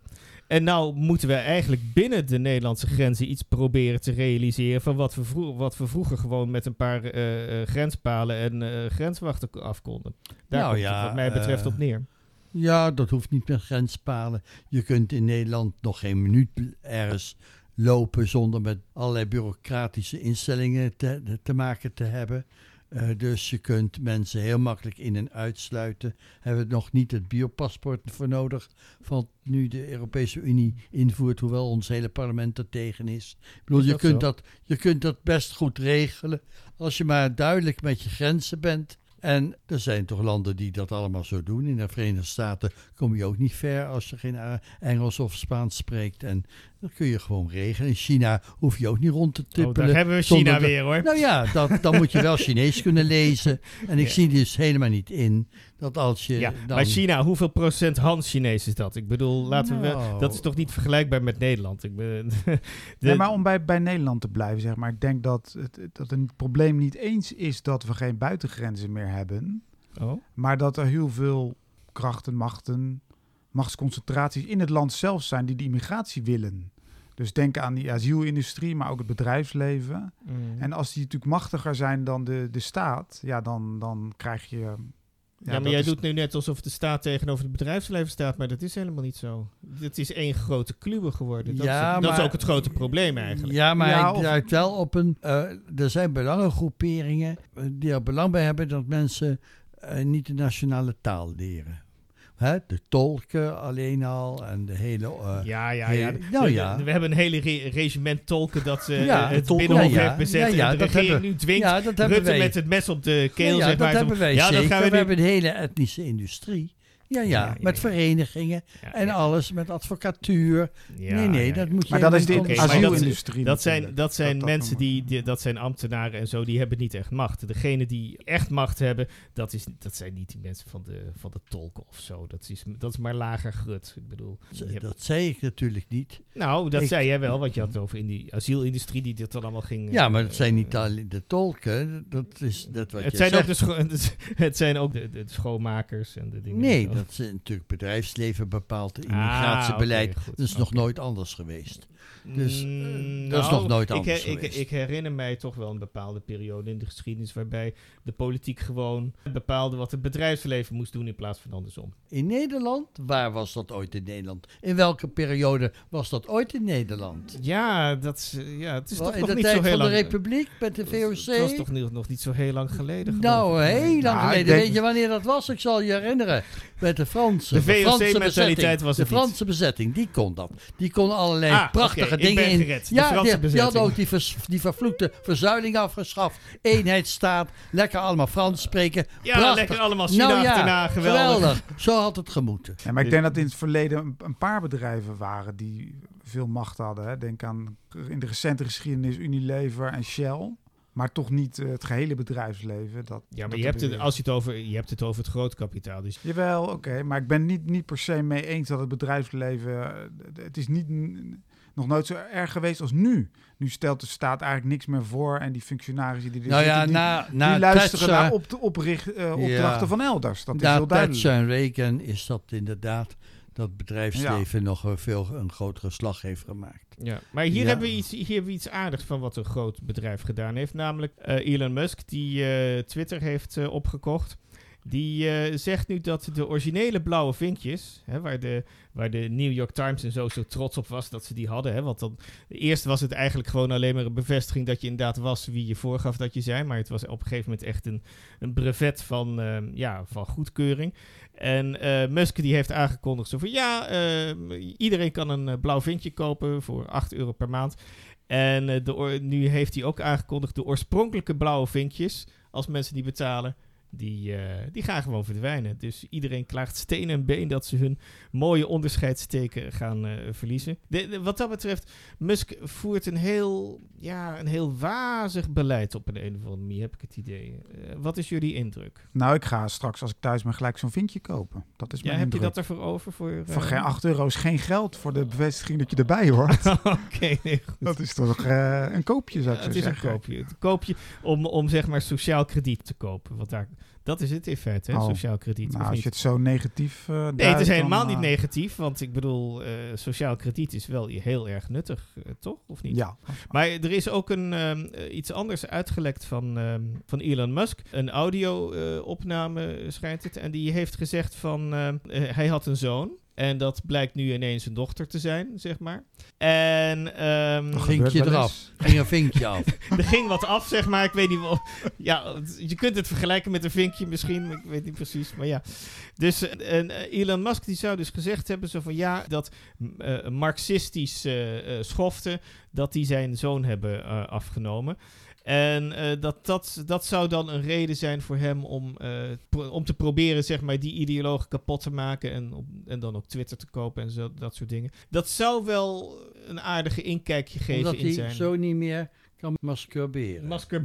En nou moeten we eigenlijk binnen de Nederlandse grenzen iets proberen te realiseren van wat we, wat we vroeger gewoon met een paar eh, eh, grenspalen en eh, grenswachten af konden. Daar Nou komt het ja, wat mij betreft op neer. Ja, dat hoeft niet met grenspalen. Je kunt in Nederland nog geen minuut ergens lopen zonder met allerlei bureaucratische instellingen te, te maken te hebben. Eh, dus je kunt mensen heel makkelijk in- en uitsluiten. Hebben we nog niet het biopaspoort voor nodig van nu de Europese Unie invoert, hoewel ons hele parlement er tegen is. Ik bedoel, Is je kunt zo? dat, je kunt dat best goed regelen als je maar duidelijk met je grenzen bent. En er zijn toch landen die dat allemaal zo doen. In de Verenigde Staten kom je ook niet ver als je geen eh, Engels of Spaans spreekt. En dat kun je gewoon regelen. In China hoef je ook niet rond te Oh, tippelen. daar hebben we China de- weer hoor. Nou ja, dat, dan moet je wel Chinees kunnen lezen. En ik Ja. zie dus helemaal niet in dat als je ja, dan... maar China, hoeveel procent Han-Chinees is dat? Ik bedoel, laten we wel, Nou. dat is toch niet vergelijkbaar met Nederland? Ik ben, de- Nee, maar om bij, bij Nederland te blijven, zeg maar. Ik denk dat het, dat een probleem niet eens is dat we geen buitengrenzen meer hebben. oh, Maar dat er heel veel krachten, machten, machtsconcentraties in het land zelf zijn die die immigratie willen. Dus denk aan die asielindustrie, maar ook het bedrijfsleven. mm. En als die natuurlijk machtiger zijn dan de, de staat, ja, dan, dan krijg je... Ja, maar jij is- doet nu net alsof de staat tegenover het bedrijfsleven staat, maar dat is helemaal niet zo. Het is één grote kluwe geworden. Dat, Ja, is, dat is maar- ook het grote probleem eigenlijk. Ja, maar Ja, hij of- duidt wel op een... eh, er zijn belangengroeperingen eh, die er belang bij hebben dat mensen eh, niet de nationale taal leren. Hè? De tolken alleen al en de hele... eh, Ja, ja, ja. nou we, ja. we hebben een hele re- regiment tolken dat eh, Ja, het binnenhof ja, heeft bezet. Ja, en de dat regering hebben- nu dwingt ja, dat Rutte wij. met het mes op de keel, ja, zeg maar. dat hebben wij ja, zeker. dan gaan we hebben een hele etnische industrie. Ja, ja, met verenigingen Ja, en ja. alles, met advocatuur. Ja, nee, nee, ja, dat moet je... Maar dat is de dat- asielindustrie Dat zijn, dat zijn Dat- dat mensen die, die, dat zijn ambtenaren en zo, die hebben niet echt macht. Degene die echt macht hebben, dat, is, dat zijn niet die mensen van de, van de tolken of zo. Dat is, dat is maar lager grut. Ik bedoel, Dat, zei ik natuurlijk niet. nou, dat ik- zei jij wel, want je had het over in die asielindustrie die dit dan allemaal ging... Ja, maar eh, het zijn niet eh, alleen de tolken. Dat is dat wat het je zijn, ook de het zijn ook de, de schoonmakers en de dingen. Nee. Dat is natuurlijk bedrijfsleven bepaalt het Ah, immigratiebeleid. dat is nog nooit anders geweest. Dus, eh, Mm, dat is nou, nog nooit ik, anders ik, geweest. ik herinner mij toch wel een bepaalde periode in de geschiedenis waarbij de politiek gewoon bepaalde wat het bedrijfsleven moest doen in plaats van andersom. In Nederland? Waar was dat ooit in Nederland? In welke periode was dat ooit in Nederland? Ja, dat is, eh, ja het is Wel, toch in nog de niet tijd zo heel van de lang. Republiek met de VOC? Het was toch niet, nog niet zo heel lang geleden. geloof Nou, heel lang Nou, geleden. denk- Weet je wanneer dat was? Ik zal je herinneren. Met de Franse. De Franse VOC-mentaliteit bezetting. was De niet. Franse bezetting, die kon dat. Die kon allerlei Ah, prachtige dingen in. De Ja, Franse die, die bezetting. hadden ook die, vers- die vervloekte verzuiling afgeschaft. Eenheidsstaat. Lekker allemaal Frans spreken. Ja, Prachtig. lekker allemaal China nou ja, achterna, geweldig. geweldig. Zo had het gemoeten. Ja, maar ik denk dat in het verleden een, een paar bedrijven waren die veel macht hadden. Hè. Denk aan in de recente geschiedenis Unilever en Shell. Maar toch niet eh, het gehele bedrijfsleven. Dat, Ja, maar dat je hebt, het, als je, het over, je hebt het over het grootkapitaal. Dus Jawel, oké. maar ik ben niet, niet per se mee eens dat het bedrijfsleven... eh, Het is niet, nog nooit zo erg geweest als nu. Nu stelt de staat eigenlijk niks meer voor. En die functionarissen die er Nou ja, die, na, na die luisteren Thatcher- naar op, opricht, eh, opdrachten Ja. van elders. Dat is heel duidelijk. Thatcher en Reagan is dat inderdaad dat bedrijfsleven nog een veel een grotere slag heeft gemaakt. Ja, maar hier, Ja. hebben we iets, hier hebben we iets aardigs van wat een groot bedrijf gedaan heeft. Namelijk eh, Elon Musk, die eh, Twitter heeft eh, opgekocht. Die eh, zegt nu dat de originele blauwe vinkjes, hè, waar, de, waar de New York Times en zo zo trots op was dat ze die hadden. Hè, want dan, eerst was het eigenlijk gewoon alleen maar een bevestiging dat je inderdaad was wie je voorgaf dat je zei. Maar het was op een gegeven moment echt een, een brevet van, eh, ja, van goedkeuring. En eh, Musk die heeft aangekondigd zo van ja, eh, iedereen kan een eh, blauw vinkje kopen voor 8 euro per maand. En nu heeft hij ook aangekondigd de oorspronkelijke blauwe vinkjes, als mensen die betalen, die, eh, die gaan gewoon verdwijnen. Dus iedereen klaagt steen en been dat ze hun mooie onderscheidsteken gaan eh, verliezen. De- de- wat dat betreft, Musk voert een heel, ja, een heel wazig beleid op een, een of andere manier, heb ik het idee. Eh, wat is jullie indruk? Nou, ik ga straks als ik thuis ben gelijk zo'n vinkje kopen. Dat is Ja, mijn heb je dat ervoor over? Voor, Voor geen 8 euro is geen geld voor de bevestiging dat je erbij hoort. Oké, nee, dat is toch een koopje, zou ik Ja, zo het is een zeggen. koopje. Het koopje om, om zeg maar sociaal krediet te kopen. Want daar, dat is het in feite, hè? Oh. sociaal krediet. Nou, of als je het zo negatief eh Nee, het is dan, helemaal eh, niet negatief. Want ik bedoel, eh, sociaal krediet is wel heel erg nuttig, eh, toch? Of niet? Ja. Maar er is ook een, eh, iets anders uitgelekt van, ehm, van Elon Musk. Een audio-opname schijnt het. En die heeft gezegd van... ehm, eh, hij had een zoon. En dat blijkt nu ineens een dochter te zijn, zeg maar. En ehm, Dat Vinkje eraf. Ging een vinkje af. er ging wat af, zeg maar. Ik weet niet wel. Ja, je kunt het vergelijken met een vinkje misschien. maar Ik weet niet precies. Maar ja. Dus eh, en, eh, Elon Musk die zou dus gezegd hebben: zo van ja, dat eh, marxistisch eh, eh, schoften. dat die zijn zoon hebben eh, afgenomen. En eh, dat, dat, dat zou dan een reden zijn voor hem om, eh, om te proberen, zeg maar, die ideologen kapot te maken. En, op, en dan ook Twitter te kopen en zo, dat soort dingen. Dat zou wel een aardige inkijkje geven Omdat in hij zijn. zo niet meer kan masturberen. Masker.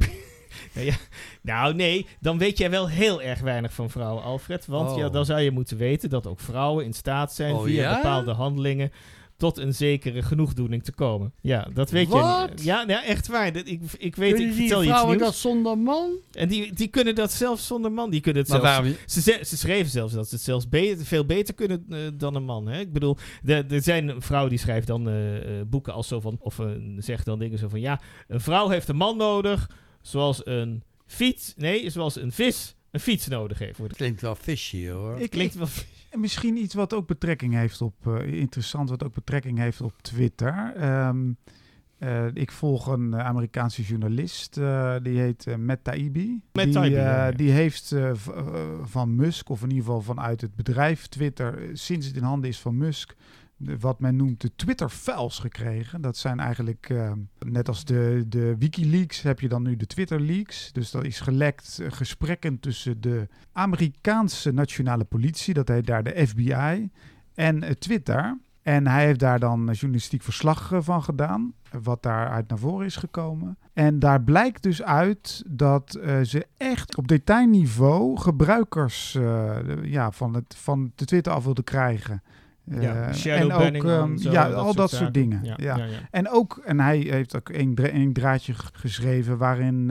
Nou, ja. nou, nee, dan weet jij wel heel erg weinig van vrouwen, Alfred. Want Oh. ja, dan zou je moeten weten dat ook vrouwen in staat zijn Oh, via ja? bepaalde handelingen tot een zekere genoegdoening te komen. Ja, dat weet je. Ja, ja, echt waar. Dat, ik, ik weet, Kunnen ik die vertel je iets vrouwen nieuws. dat zonder man? En die, die kunnen dat zelfs zonder man. Die kunnen het Maar zelfs waarom... ze, ze, schreven zelfs dat ze het zelfs beter, veel beter kunnen eh, dan een man. Hè? Ik bedoel, er zijn een vrouw die schrijft dan eh, eh, boeken als zo van, of eh, zegt dan dingen zo van, ja, een vrouw heeft een man nodig, zoals een fiets, nee, zoals een vis een fiets nodig heeft. Klinkt wel fishy hoor. Ik, Klinkt wel. En misschien iets wat ook betrekking heeft op, eh, interessant, wat ook betrekking heeft op Twitter. Ehm, eh, ik volg een Amerikaanse journalist, eh, die heet Matt Taibbi. Matt die, Taibbi, ja, ja. die heeft van Musk, of in ieder geval vanuit het bedrijf Twitter, sinds het in handen is van Musk, wat men noemt de Twitter-files gekregen. Dat zijn eigenlijk, eh, net als de, de Wikileaks, heb je dan nu de Twitter-leaks. Dus dat is gelekt eh, gesprekken tussen de Amerikaanse nationale politie, dat heet daar de FBI, en eh, Twitter. En hij heeft daar dan eh, journalistiek verslag van gedaan, wat daaruit naar voren is gekomen. En daar blijkt dus uit dat ze echt op detailniveau gebruikers ja, van, het, van de Twitter af wilden krijgen. Ja, en ook, ehm, zo, ja, dat al dat soort dingen. Ja, Ja, ja, ja. En ook, en hij heeft ook een, dra- een draadje geschreven waarin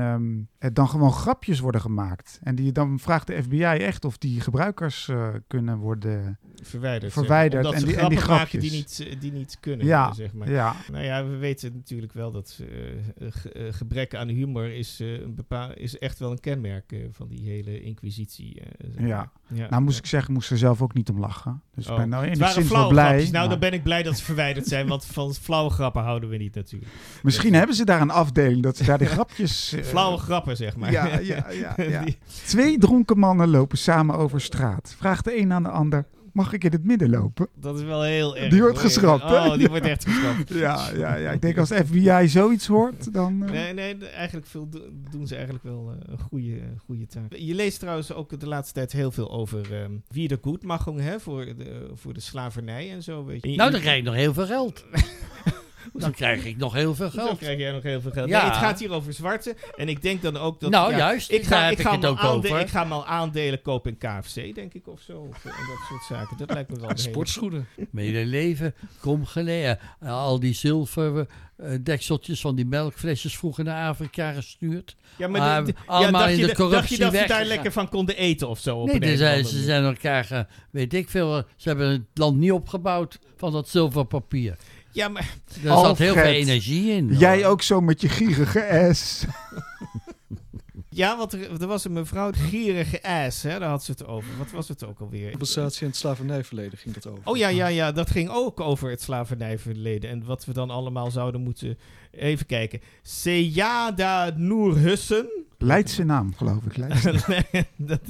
er dan gewoon grapjes worden gemaakt. En die, dan vraagt de FBI echt of die gebruikers eh, kunnen worden. Verwijderd. En ze die- en die grappen maken die grapjes. niet, eh, die niet kunnen, Ja, zeg maar. Ja, Nou ja, we weten natuurlijk wel dat eh, gebrek aan humor is, een bepaal, is echt wel een kenmerk van die hele inquisitie. zeg Ja. maar. ja. nou moest ik zeggen, moest er zelf ook niet om lachen. Dus Oh. ik ben nou Het waren flauwe blij. grapjes. Nou, maar dan ben ik blij dat ze verwijderd zijn, want van flauwe grappen houden we niet natuurlijk. Misschien hebben ze daar een afdeling dat ze daar die grapjes. Flauwe grappen, zeg maar. Ja, ja, ja, ja. Die- Twee dronken mannen lopen samen over straat. Vraagt de een aan de ander: Mag ik in het midden lopen? dat is wel heel erg. Die wordt geschrapt, hè? Oh, die wordt echt geschrapt. Ja, ja, ja. Ik denk als de FBI zoiets hoort, dan. eh, Nee, nee, de- eigenlijk veel, do- doen ze eigenlijk wel eh, een goede, goede taak. Je leest trouwens ook de laatste tijd heel veel over ehm wiedergoedmachung hè, voor, de, voor de slavernij en zo. Weet je. Nou, dan krijg ik nog heel veel geld. dan krijg ik nog heel veel geld. krijg jij nog heel veel geld. Ja. Nee, het gaat hier over zwarte. En ik denk dan ook dat... nou, ja, juist. Ik ga, ik, ga het ook over. ik ga maar aandelen kopen in KFC, denk ik, of zo. Of, eh, en dat soort zaken. Dat lijkt me wel Sportschoenen. Hele leven, kom geleden. Al die zilveren eh, dekseltjes van die melkflesjes vroeger naar Afrika gestuurd. Ja, maar Ah, de- de- allemaal ja, dacht in je, de dacht je corruptie dat ze daar lekker van konden eten of zo? Op nee, een ze zijn elkaar, weet ik veel, ze hebben het land niet opgebouwd van dat zilverpapier. Ja, maar Er zat heel veel energie in. Jij ook zo met je gierige S. Ja, want er, er was een mevrouw, gierige ass, hè, daar had ze het over. Wat was het ook alweer? Compensatie en het slavernijverleden ging dat over. Oh ja, ja, ja, dat ging ook over het slavernijverleden. En wat we dan allemaal zouden moeten... Even kijken. Seyada Noor Hussen. Leidse naam, geloof ik. Dat,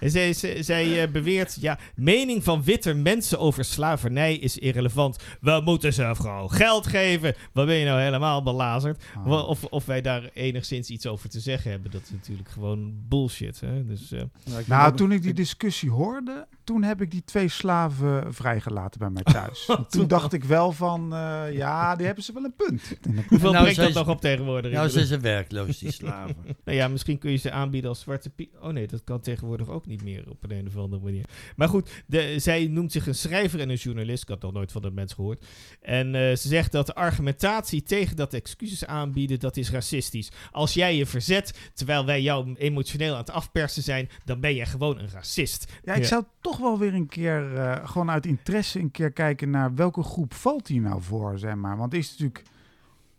en zij, zij, zij, eh, beweert, ja, mening van witte mensen over slavernij is irrelevant. We moeten ze gewoon geld geven. Wat ben je nou helemaal belazerd? Ah. Of, of wij daar enigszins iets over te zeggen hebben, dat is natuurlijk gewoon bullshit. Hè? Dus, eh, Nou, Nou, toen ik die discussie hoorde, toen heb ik die twee slaven vrijgelaten bij mij thuis. toen dacht ik wel van, eh, ja, die hebben ze wel een punt. Hoeveel Nou, brengt dat nog op tegenwoordig? Nou bedoel- zijn ze werkloos, die slaven. Nou ja, misschien kun je ze aanbieden als zwarte piet. Oh nee, dat kan tegenwoordig ook niet meer op een, een of andere manier. Maar goed, de, zij noemt zich een schrijver en een journalist. Ik had nog nooit van dat mens gehoord. En eh, ze zegt dat de argumentatie tegen dat excuses aanbieden, dat is racistisch. Als jij je verzet, terwijl wij jou emotioneel aan het afpersen zijn, dan ben jij gewoon een racist. Ja, ik Ja. zou toch wel weer een keer, eh, gewoon uit interesse, een keer kijken naar welke groep valt hier nou voor, zeg maar. Want is natuurlijk...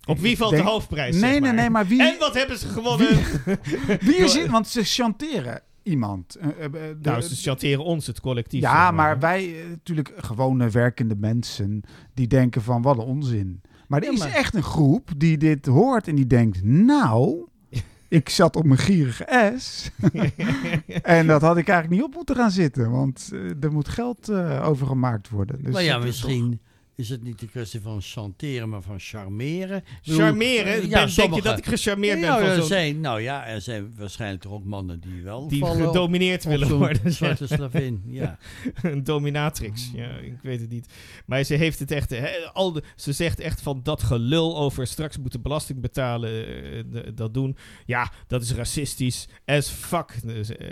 Op wie valt denk- de hoofdprijs? Nee, zeg nee, nee, maar wie, En wat hebben ze gewonnen? wie is het? Want ze chanteren iemand. Eh, eh, eh, de- nou, ze chanteren ons, het collectief. ja, zeg maar wij, natuurlijk gewone werkende mensen, die denken van wat een onzin. Maar er Ja, is maar- echt een groep die dit hoort en die denkt, nou, ik zat op mijn gierige S. en dat had ik eigenlijk niet op moeten gaan zitten, want er moet geld eh, overgemaakt worden. Dus maar ja, misschien is het niet een kwestie van chanteren, maar van charmeren. Bedoel, Charmeren? ja, Ben- denk je dat ik gecharmeerd ben nou, van er zo'n... zijn, nou ja, er zijn waarschijnlijk toch ook mannen die wel Die gedomineerd op willen zo'n worden. zwarte slavin. Ja. een dominatrix. Ja, ik weet het niet. Maar ze heeft het echt. Hè, al de, ze zegt echt van dat gelul over straks moeten belasting betalen. eh, de- dat doen. Ja, dat is racistisch. As fuck. Dus, eh,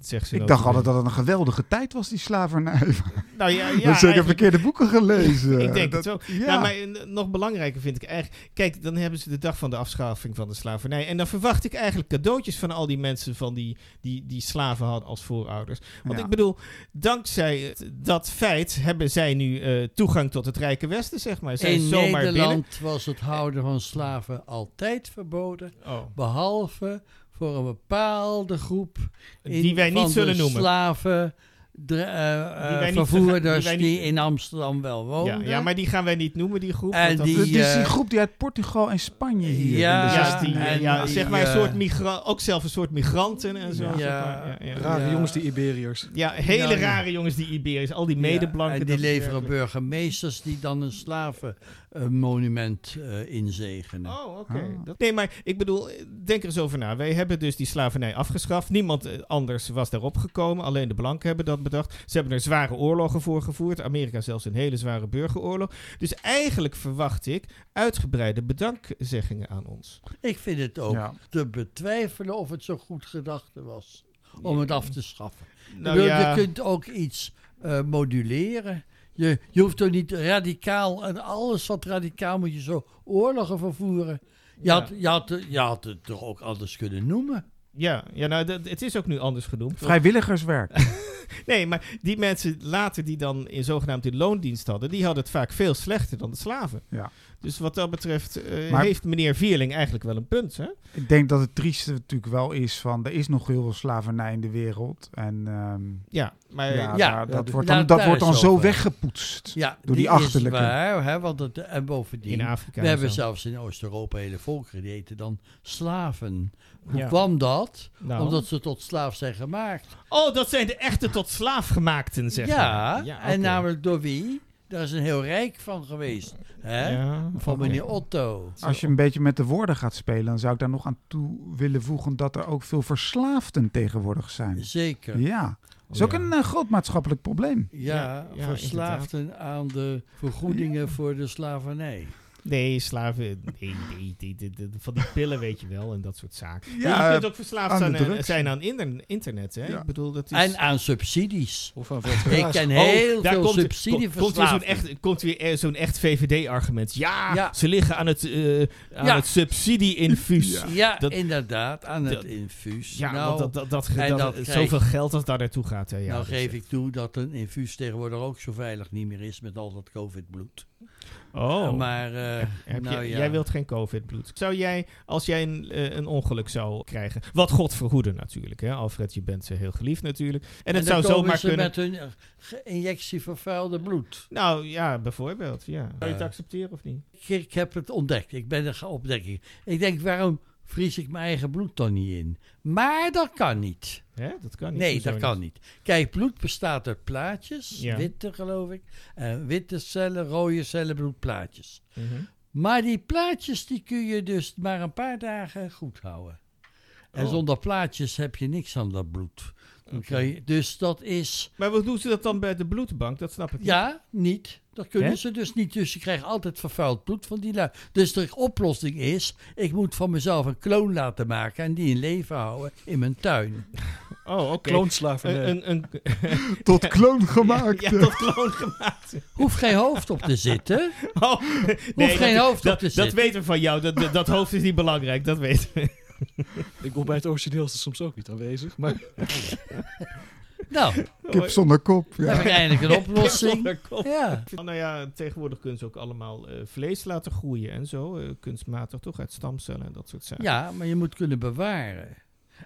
zegt ze Ik dacht altijd dat het een geweldige tijd was, die slavernij. Nou ja, ja Ja, zeker verkeerde boeken gelezen. Ik denk Dat- het ook. Ja. Ja, maar eh, nog belangrijker vind ik eigenlijk... Kijk, dan hebben ze de dag van de afschaffing van de slavernij. En dan verwacht ik eigenlijk cadeautjes van al die mensen... van die, die, die slaven hadden als voorouders. Want Ja. ik bedoel, dankzij dat feit... hebben zij nu eh, toegang tot het Rijke Westen, zeg maar. Zij In zomaar Nederland was het houden van slaven altijd verboden. Oh, behalve voor een bepaalde groep in- die wij van niet zullen de noemen. slaven, eh, eh, vervoerders die, in Amsterdam wel Ja, woonden. ja, maar die gaan wij niet noemen, die groep. En dat- die- Het is die eh, groep die uit Portugal en Spanje hier. Ja, in de ja, 16 die, en ja, die, zeg maar een soort migra ook zelf een soort migranten en zo. Ja. Rare Ja. jongens, die Iberiërs. Ja, hele rare jongens, die Iberiërs, al die Ja, medeblanken. en dat die leveren werkelijk- burgemeesters die dan een slavenmonument eh inzegenen. Oh, oké. Ah. Dat- Nee, maar ik bedoel, denk er eens over na. Wij hebben dus die slavernij afgeschaft. Niemand anders was daarop gekomen. Alleen de blanken hebben dat bedacht. Ze hebben er zware oorlogen voor gevoerd. Amerika zelfs een hele zware burgeroorlog. Dus eigenlijk verwacht ik uitgebreide bedankzeggingen aan ons. Ik vind het ook Ja. te betwijfelen of het zo goed gedachte was om het af te schaffen. Nou bedoel, ja, Je kunt ook iets eh, moduleren. Je, je hoeft toch niet radicaal, en alles wat radicaal moet je zo oorlogen vervoeren. Je, Ja. had, je, had, je had het toch ook anders kunnen noemen. Ja, ja nou, dat, het is ook nu anders genoemd. Vrijwilligerswerk. Nee, maar die mensen later die dan in zogenaamd in loondienst hadden, die hadden het vaak veel slechter dan de slaven. Ja. Dus wat dat betreft eh, Maar- heeft meneer Vierling eigenlijk wel een punt, hè? Ik denk dat het trieste natuurlijk wel is van... er is nog heel veel slavernij in de wereld. En ehm, Ja, maar ja, ja, daar- dat wordt dan, dat wordt dan zo over. weggepoetst. Ja, Door die is achterlijke. waar, hè, want het, en bovendien... in Afrika. We en hebben zo. zelfs in Oost-Europa hele volkeren die heten dan slaven. Hoe Ja. kwam dat? Nou. Omdat ze tot slaaf zijn gemaakt. Oh, dat zijn de echte tot slaaf gemaakten, zeg ja, maar. Ja, en namelijk door wie? Daar is een heel rijk van geweest. Hè? Ja, Van meneer Otto. Als je een beetje met de woorden gaat spelen... dan zou ik daar nog aan toe willen voegen... dat er ook veel verslaafden tegenwoordig zijn. Zeker. Ja, dat is ook een eh, groot maatschappelijk probleem. Ja, Ja, ja, verslaafden aan de vergoedingen voor de slavernij. Nee, slaven. Nee, nee, nee, nee, nee, van die pillen weet je wel en dat soort zaken. Ja, je kunt ook verslaafd aan zijn, aan- zijn aan inter- internet, hè? Ja. Ik bedoel, dat is... En aan subsidies. Of aan Ik ken Oh, heel daar veel subsidieverslaafden. komt weer zo'n echt, komt weer eh, zo'n echt VVD-argument. Ja, Ja. ze liggen aan het, eh aan Ja. het subsidie-infuus. Ja. Ja, Dat- inderdaad, aan het infuus. Ja, nou, want dat, dat, dat, zoveel geld als daar naartoe gaat. Hè, ja, nou geef ik toe dat een infuus tegenwoordig ook zo veilig niet meer is met al dat covid-bloed. Oh. Maar eh, Heb nou je, ja. Jij wilt geen COVID-bloed. Zou jij, als jij een, eh, een ongeluk zou krijgen, wat God verhoede natuurlijk, hè? Alfred, je bent eh, heel geliefd natuurlijk. En het dan zou komen zomaar ze kunnen. met hun eh, injectie vervuilde bloed. Nou ja, bijvoorbeeld. Ja. Zou je het Eh. accepteren of niet? Ik, ik heb het ontdekt. Ik ben er gaan ontdekken. Ik denk, waarom vries ik mijn eigen bloed dan niet in? Maar dat kan niet. Hè? Dat kan niet. Nee, dat kan niet. Kijk, bloed bestaat uit plaatjes. Ja. Witte, geloof ik. En witte cellen, rode cellen, bloedplaatjes. Mhm. Maar die plaatjes die kun je dus maar een paar dagen goed houden. En Oh. zonder plaatjes heb je niks aan dat bloed. Je, dus dat is... Maar wat doen ze dat dan bij de bloedbank? Dat snap ik niet. Ja, niet. Dat kunnen ze dus niet. Dus je krijgt altijd vervuild bloed van die lui. Dus de oplossing is, ik moet van mezelf een kloon laten maken en die in leven houden in mijn tuin. Oh, oké. Kloonslavernij. Een, een, een, Tot kloon gemaakt. ja, tot kloon gemaakt. Hoeft geen hoofd op te zitten. Oh, nee, geen dat, hoofd op dat, te dat zitten. weten we van jou. Dat, dat, dat hoofd is niet belangrijk, dat weten we. Ik ben bij het origineel is het soms ook niet aanwezig. Maar Nou, Kip zonder kop. dan heb ik Ja. eindelijk een oplossing. Kop. Ja. Nou ja, tegenwoordig kunnen ze ook allemaal eh, vlees laten groeien en zo. eh, kunstmatig toch, uit stamcellen en dat soort zaken. ja, maar je moet kunnen bewaren.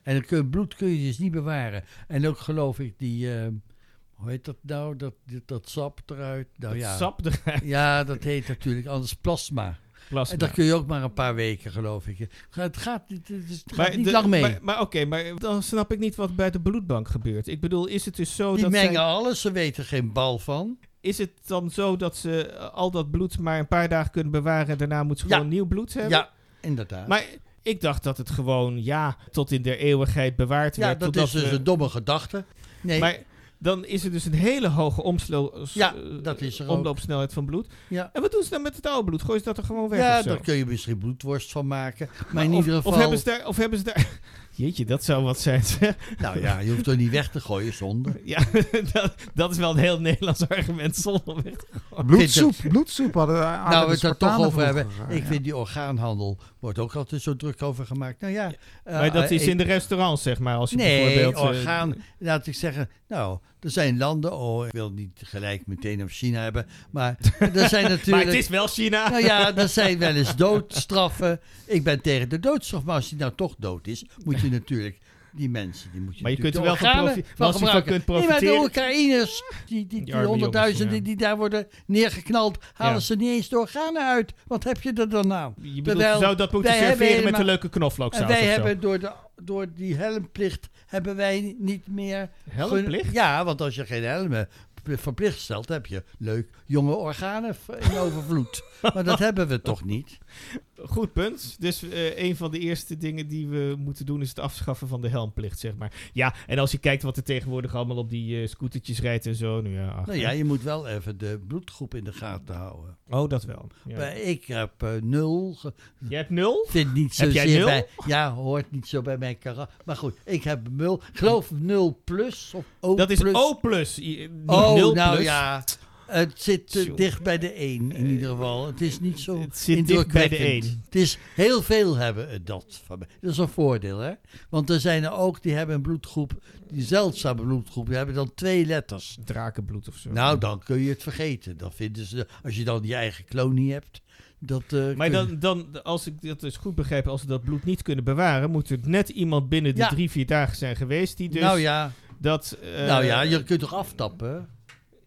En kun, bloed kun je dus niet bewaren. En ook geloof ik die, eh, hoe heet dat nou, dat, dat, dat sap eruit. Nou Dat ja. sap eruit. Ja, dat heet natuurlijk anders plasma. En dat kun je ook maar een paar weken, geloof ik. Het gaat, niet- het is- het gaat Maar niet de- lang mee. Maar, maar oké, maar dan snap ik niet wat bij de bloedbank gebeurt. Ik bedoel, is het dus zo Die dat mengen zij- alles, ze weten geen bal van. is het dan zo dat ze eh, al dat bloed maar een paar dagen kunnen bewaren en daarna moeten ze Ja. gewoon nieuw bloed hebben? Ja, inderdaad. Maar ik dacht dat het gewoon, ja, tot in der eeuwigheid bewaard ja, werd. dat totdat is dus we- een domme gedachte. Nee, Maar dan is er dus een hele hoge omslo- Ja, eh, dat is er ook. van bloed. ja, En wat doen ze dan met het oude bloed? Gooien ze dat er gewoon weg ja daar kun je misschien bloedworst van maken. Maar in of, ieder geval... Of hebben ze daar... Of hebben ze daar Jeetje, dat zou wat zijn. zeg. Nou ja, je hoeft er niet weg te gooien zonde. Ja, dat, dat is wel een heel Nederlands argument zonder weg. Bloedsoep. Bloedsoep hadden Nou, aardige we het er toch over hebben. vroeger, Ik ja. vind die orgaanhandel, wordt ook altijd zo druk over gemaakt. Nou ja... eh, maar dat is eh, in de restaurants, zeg maar. Als je Nee, bijvoorbeeld... eh, orgaan. Laat ik zeggen, nou, er zijn landen, oh, ik wil niet gelijk meteen over China hebben, maar er zijn natuurlijk... maar het is wel China. Nou ja, er zijn wel eens doodstraffen. Ik ben tegen de doodstraf, maar als die nou toch dood is, moet je natuurlijk die mensen, die moet je Maar je kunt er wel van, profi- als gebruiken. kunt Nee, maar de profiteren... Oekraïners, die, die, Die honderdduizenden ja. die daar worden neergeknald, halen Ja. ze niet eens de organen uit. Wat heb je er dan aan? Je bedoelt, Terwijl zou dat moeten serveren met een leuke knoflooksaus En wij hebben door, de, door die helmplicht hebben wij niet meer... Helmplicht? Ja, want als je geen helm hebt, verplicht stelt, heb je leuk jonge organen in overvloed. maar dat hebben we toch niet? Goed punt. Dus eh, een van de eerste dingen die we moeten doen is het afschaffen van de helmplicht, zeg maar. Ja, en als je kijkt wat er tegenwoordig allemaal op die eh, scootertjes rijdt en zo, nu ja. ach, Nou ja, je moet wel even de bloedgroep in de gaten houden. Oh, dat wel. Ja. Maar ik heb eh, nul. Jij hebt nul? Vind niet zo Heb jij nul? bij. Ja, hoort niet zo bij mijn karakter. Maar goed, ik heb nul. Ik geloof nul plus of O Dat is plus. O plus. i- Oh, nul nou plus. ja. Het zit eh, dicht bij de 1 in ieder geval. Het is niet zo Het zit dicht bij de indrukwekkend. één. Het is heel veel hebben het dat. van mij. Dat is een voordeel, hè? Want er zijn er ook die hebben een bloedgroep, die zeldzame bloedgroep, die hebben dan twee letters. Drakenbloed of zo. Nou, dan kun je het vergeten. Dan vinden ze, als je dan je eigen kloon niet hebt, dat. eh, Maar dan, dan, als ik dat dus goed begrijp, als we dat bloed niet kunnen bewaren, moet er net iemand binnen de Ja. drie, vier dagen zijn geweest die dus nou ja, dat... eh, nou ja, je kunt toch aftappen?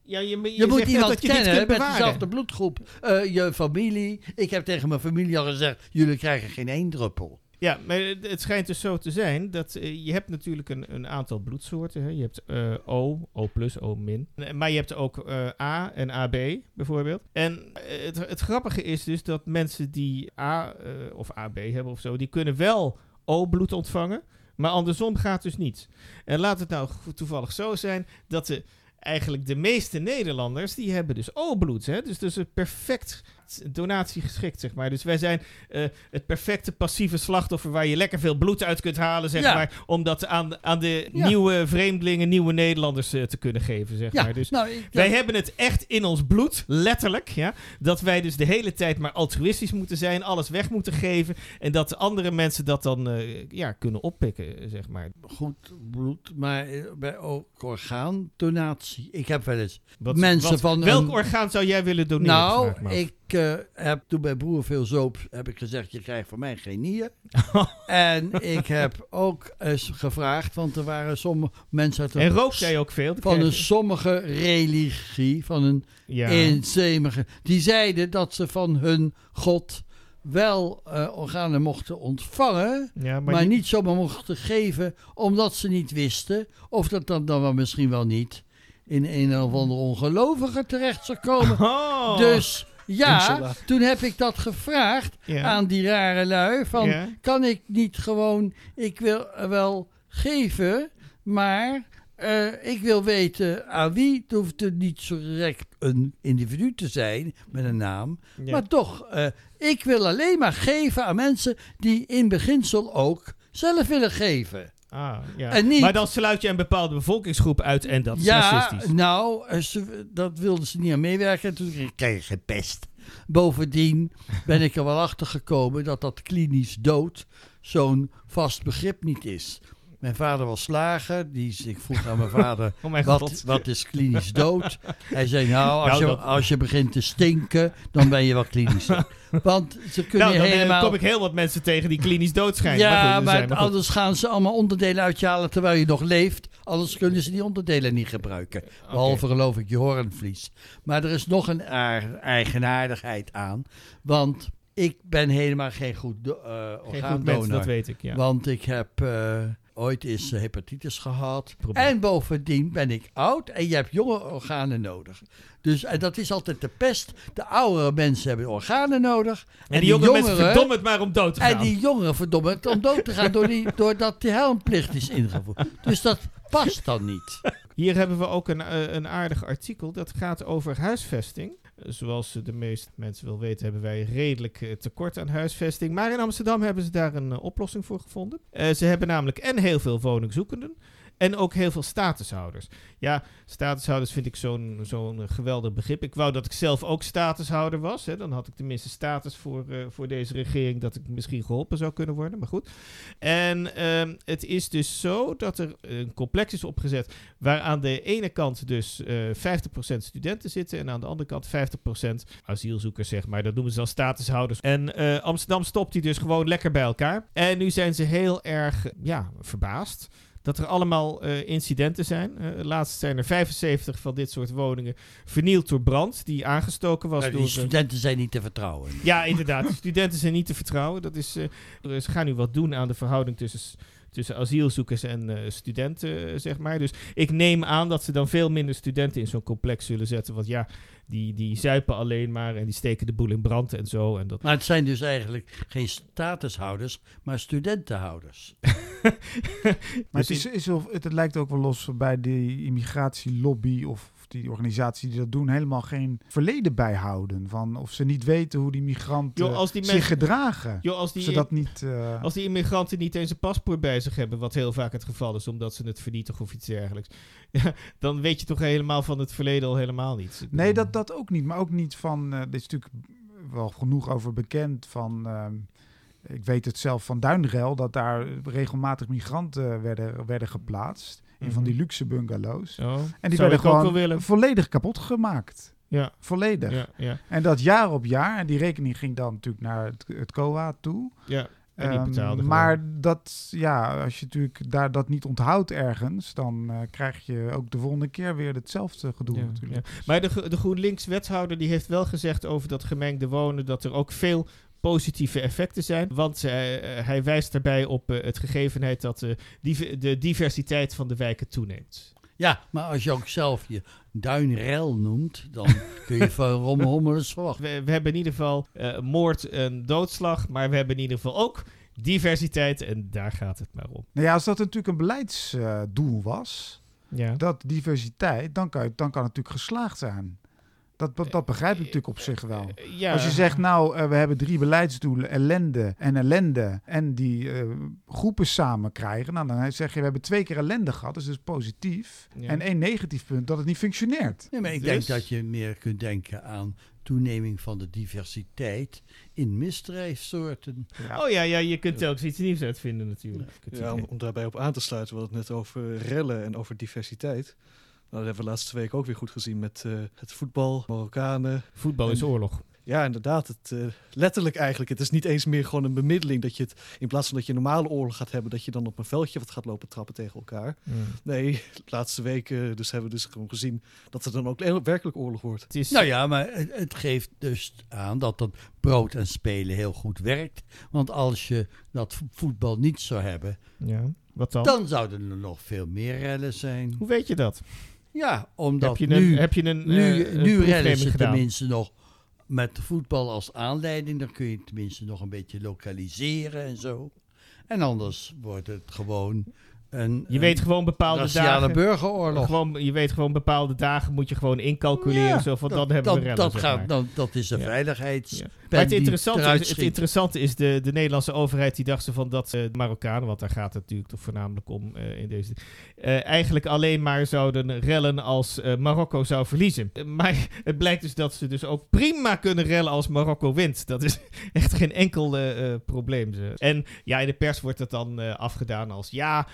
Ja, je, moet iemand dat je kennen met dezelfde bloedgroep. Eh, je familie. Ik heb tegen mijn familie al gezegd: jullie krijgen geen één druppel. Ja, maar het schijnt dus zo te zijn dat eh, je hebt natuurlijk een, een aantal bloedsoorten. Hè. Je hebt eh, O, O+, O-. min. Maar je hebt ook A en AB bijvoorbeeld. En het, het grappige is dus dat mensen die A of AB hebben of zo, die kunnen wel O-bloed ontvangen. Maar andersom gaat dus niet. En laat het nou toevallig zo zijn dat de, eigenlijk de meeste Nederlanders, die hebben dus O-bloed. Hè? Dus, dus een perfect donatie geschikt, zeg maar. Dus wij zijn eh, het perfecte passieve slachtoffer waar je lekker veel bloed uit kunt halen, zeg Ja. maar. Om dat aan, aan de Ja. nieuwe vreemdelingen, nieuwe Nederlanders eh, te kunnen geven, zeg Ja, maar. Dus nou, ik, wij hebben het echt in ons bloed, letterlijk, ja. Dat wij dus de hele tijd maar altruïstisch moeten zijn, alles weg moeten geven. En dat andere mensen dat dan eh, ja, kunnen oppikken, zeg maar. goed bloed, maar bij ook orgaandonatie. Ik heb wel eens Wat, Mensen wat- van welk een- orgaan zou jij willen doneren? Nou, ik, eh, heb toen mijn broer veel zoop, heb ik gezegd, je krijgt van mij geen nier. en ik heb ook eens gevraagd, want er waren sommige mensen uit En jij ook veel? van een sommige religie, van een ja. eensemige, die zeiden dat ze van hun God wel eh, organen mochten ontvangen, ja, maar, die- niet zomaar mochten geven, omdat ze niet wisten of dat dan, dan wel misschien wel niet in een of andere ongelovige terecht zou komen. Oh. Dus ja, toen heb ik dat gevraagd ja. aan die rare lui. Van, Ja. kan ik niet gewoon, ik wil wel geven, maar eh, ik wil weten aan wie. Het hoeft er niet zo direct een individu te zijn met een naam. Ja. Maar toch, eh, ik wil alleen maar geven aan mensen die in beginsel ook zelf willen geven. Ah, ja. En niet- Maar dan sluit je een bepaalde bevolkingsgroep uit en dat is ja, racistisch. nou, ze- dat wilden ze niet aan meewerken. En toen kreeg ik gepest. Bovendien ben ik er wel achter gekomen dat dat klinisch dood zo'n vast begrip niet is. Mijn vader was slager. Die, ik vroeg aan mijn vader, Oh mijn wat, wat is klinisch dood? Hij zei, nou, als, Nou, je, dat- als je begint te stinken, dan ben je wel klinisch dood. Want ze kunnen Nou, dan helemaal... kom ik heel wat mensen tegen die klinisch dood schijnen. Ja, maar, goed, maar, zijn maar anders gaan ze allemaal onderdelen uit je halen terwijl je nog leeft. Anders kunnen ze die onderdelen niet gebruiken. Behalve geloof ik je hoornvlies. Maar er is nog een aar- eigenaardigheid aan. Want ik ben helemaal geen goed do- eh Geen goed orgaandonor. dat weet ik, ja. Want ik heb eh, ooit eens eh, hepatitis gehad. En bovendien ben ik oud en je hebt jonge organen nodig. Dus en dat is altijd de pest. De oudere mensen hebben organen nodig. en die jonge mensen verdomme het maar om dood te gaan. En die jongeren, verdomme, het om dood te gaan door die, doordat die helmplicht is ingevoerd. Dus dat past dan niet. Hier hebben we ook een, eh, een aardig artikel. Dat gaat over huisvesting. Zoals de meeste mensen wel weten, hebben wij redelijk eh, tekort aan huisvesting. Maar in Amsterdam hebben ze daar een eh, oplossing voor gevonden. Eh, ze hebben namelijk en heel veel woningzoekenden. En ook heel veel statushouders. Ja, statushouders vind ik zo'n zo'n eh, geweldig begrip. Ik wou dat ik zelf ook statushouder was. Hè. Dan had ik tenminste status voor, eh, voor deze regering dat ik misschien geholpen zou kunnen worden. Maar goed. En ehm, het is dus zo dat er een complex is opgezet waar aan de ene kant dus eh 50% studenten zitten en aan de andere kant 50% asielzoekers, zeg maar. Dat noemen ze dan statushouders. En eh, Amsterdam stopt die dus gewoon lekker bij elkaar. En nu zijn ze heel erg, eh, ja, verbaasd. Dat er allemaal eh, incidenten zijn. Eh, laatst zijn er 75 van dit soort woningen vernield door brand. Die aangestoken was Maar door... die de- studenten zijn niet te vertrouwen. ja, inderdaad. De studenten zijn niet te vertrouwen. Dat is, eh, ze gaan nu wat doen aan de verhouding tussen, tussen asielzoekers en studenten, zeg maar. Dus ik neem aan dat ze dan veel minder studenten in zo'n complex zullen zetten. Want ja, die, die zuipen alleen maar en die steken de boel in brand en zo. En dat... Maar het zijn dus eigenlijk geen statushouders, maar studentenhouders. Maar het, Dus is, is wel- het, het lijkt ook wel los bij die immigratielobby of, of die organisatie die dat doen, helemaal geen verleden bijhouden. Van of ze niet weten hoe die migranten Joh, als die zich mensen- gedragen. Als die, ze dat niet. eh, Als die immigranten niet eens een paspoort bij zich hebben, wat heel vaak het geval is, omdat ze het vernietigen of iets dergelijks, ja, dan weet je toch helemaal van het verleden al helemaal niet. Ik Nee, dat, dat ook niet. Maar ook niet van. eh dit is natuurlijk wel genoeg over bekend. Van, ehm, ik weet het zelf van Duinrel, dat daar regelmatig migranten werden, werden geplaatst. In van die Mhm. luxe bungalows. En die werden gewoon volledig kapot gemaakt. Ja, Volledig. ja, ja, En dat jaar op jaar. En die rekening ging dan natuurlijk naar het, het COA toe. ja. En die Ehm, maar dat, ja, als je natuurlijk daar dat niet onthoudt ergens, dan eh, krijg je ook de volgende keer weer hetzelfde gedoe Ja, natuurlijk. Maar de, de GroenLinks-wethouder die heeft wel gezegd over dat gemengde wonen dat er ook veel positieve effecten zijn. Want eh, eh, hij wijst daarbij op eh, het gegevenheid dat eh, div- de diversiteit van de wijken toeneemt. Ja, maar als je ook zelf je duinrel noemt, dan kun je van Romme Hommelens verwachten. We, we hebben in ieder geval eh, moord en doodslag, maar we hebben in ieder geval ook diversiteit en daar gaat het maar om. Nou ja, als dat natuurlijk een beleidsdoel was, Ja. dat diversiteit, dan kan, je, dan kan het natuurlijk geslaagd zijn. Dat, dat, dat begrijp ik natuurlijk op zich wel. Eh, ja. Als je zegt, nou, eh, we hebben drie beleidsdoelen, ellende en ellende, en die eh, groepen samen krijgen, nou, dan zeg je, we hebben twee keer ellende gehad, dat is dus positief. Ja. En één negatief punt, dat het niet functioneert. Nee, maar ik Dus- denk dat je meer kunt denken aan toeneming van de diversiteit in misdrijfsoorten. Oh ja, ja, je kunt telkens iets nieuws uitvinden natuurlijk. Ja, om, om daarbij op aan te sluiten, we hadden het net over rellen en over diversiteit. Nou, dat hebben we laatste week ook weer goed gezien met eh, het voetbal, Marokkanen. Voetbal is En- oorlog. Ja, inderdaad. Het, eh, letterlijk eigenlijk. Het is niet eens meer gewoon een bemiddeling dat je het, in plaats van dat je een normale oorlog gaat hebben, dat je dan op een veldje wat gaat lopen trappen tegen elkaar. Hmm. Nee, de laatste weken dus hebben we dus gewoon gezien dat het dan ook werkelijk oorlog wordt. Het is, Nou ja, maar het, het geeft dus aan dat dat brood en spelen heel goed werkt. Want als je dat vo- voetbal niet zou hebben, ja, wat dan? dan zouden er nog veel meer rellen zijn. Hoe weet je dat? Ja, omdat heb je een, nu, heb je een, nu, eh, nu redden ze gedaan? tenminste nog met voetbal als aanleiding. Dan kun je tenminste nog een beetje lokaliseren en zo. En anders wordt het gewoon een, Je weet een gewoon bepaalde dagen. burgeroorlog. Gewoon, je weet gewoon bepaalde dagen moet je gewoon incalculeren. Ja, zo van dat- dan hebben we dat, rellen. dat, zeg gaat, maar. dan, dat is de Ja. veiligheids... Ja. Maar het interessante, is, het interessante is, de, de Nederlandse overheid die dacht ze van dat de Marokkanen, want daar gaat het natuurlijk toch voornamelijk om eh, in deze, eh, eigenlijk alleen maar zouden rellen als eh, Marokko zou verliezen. Maar het blijkt dus dat ze dus ook prima kunnen rellen als Marokko wint. Dat is echt geen enkel probleem. Ze. En ja, in de pers wordt het dan afgedaan als ja,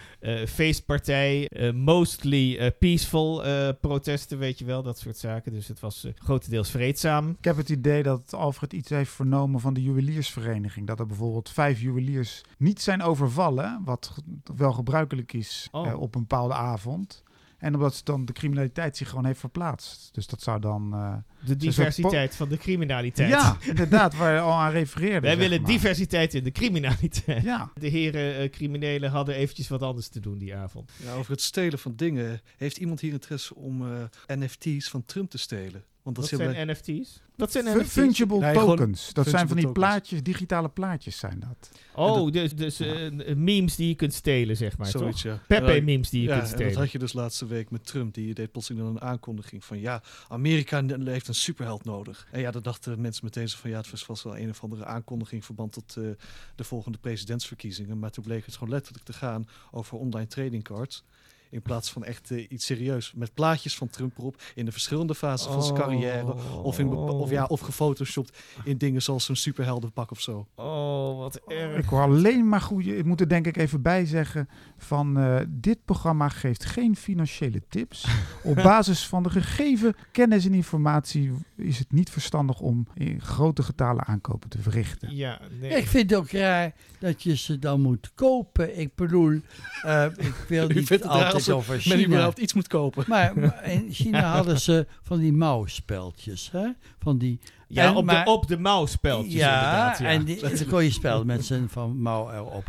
feestpartij, eh, mostly eh, peaceful eh, protesten, weet je wel, dat soort zaken. Dus het was eh, grotendeels vreedzaam. Ik heb het idee dat Alfred iets heeft vernomen van de juweliersvereniging. Dat er bijvoorbeeld vijf juweliers niet zijn overvallen, wat wel gebruikelijk is Oh. eh, op een bepaalde avond. En omdat ze dan de criminaliteit zich gewoon heeft verplaatst. Dus dat zou dan... eh, De diversiteit van de criminaliteit. ja, inderdaad, waar je al aan refereerde. Wij willen maar. diversiteit in de criminaliteit. Ja, De heren eh, criminelen hadden eventjes wat anders te doen die avond. Ja, over het stelen van dingen. Heeft iemand hier interesse om eh, NFT's van Trump te stelen? Want dat heel zijn NFT's? Wat zijn NFT's? fungible Nee, gewoon tokens. Dat zijn van die tokens. plaatjes, digitale plaatjes zijn dat. Oh, dus, dus eh, memes die je kunt stelen, zeg maar, zoiets, toch? ja. Pepe Ja, memes die je ja, kunt en dat stelen. had je dus laatste week met Trump. Die deed plotseling dan een aankondiging van... ja, Amerika heeft een superheld nodig. En ja, dan dachten mensen meteen zo van... ja, het was vast wel een of andere aankondiging... in verband tot eh, de volgende presidentsverkiezingen. Maar toen bleek het gewoon letterlijk te gaan over online trading cards... In plaats van echt eh, iets serieus. Met plaatjes van Trump erop. In de verschillende fases van zijn carrière. Of, in, bepa- of, ja, of gefotoshopt in dingen zoals een superheldenpak of zo. Oh, wat erg. Ik hoor alleen maar goede. Ik moet er denk ik even bij zeggen van eh, dit programma geeft geen financiële tips. Op basis van de gegeven kennis en informatie is het niet verstandig om in grote getalen aankopen te verrichten. Ja, nee. Ik vind het ook raar dat je ze dan moet kopen. Ik bedoel, eh, ik wil U niet vindt het raar altijd als er- over Men China. überhaupt iets moet kopen. Maar, maar in China hadden ze van die mouwspeltjes. Hè? Van die, ja, en- op, maar- de, op de mouwspeltjes ja, inderdaad. Ja. en die, dan kon je spelen met z'n van mouw erop.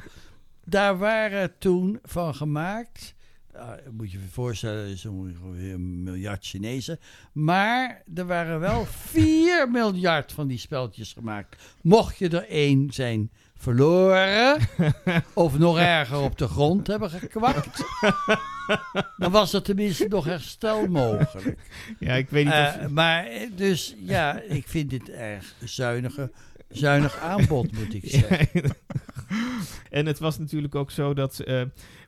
Daar waren toen van gemaakt... ah, moet je je voorstellen, er is ongeveer een miljard Chinezen. Maar er waren wel 4 miljard van die speltjes gemaakt. Mocht je er één zijn verloren, of nog erger op de grond hebben gekwakt, dan was er tenminste nog herstel mogelijk. ja, ik weet niet Eh, of... maar eh, dus ja, ik vind dit erg zuinige, zuinig aanbod, moet ik zeggen. en het was natuurlijk ook zo dat eh,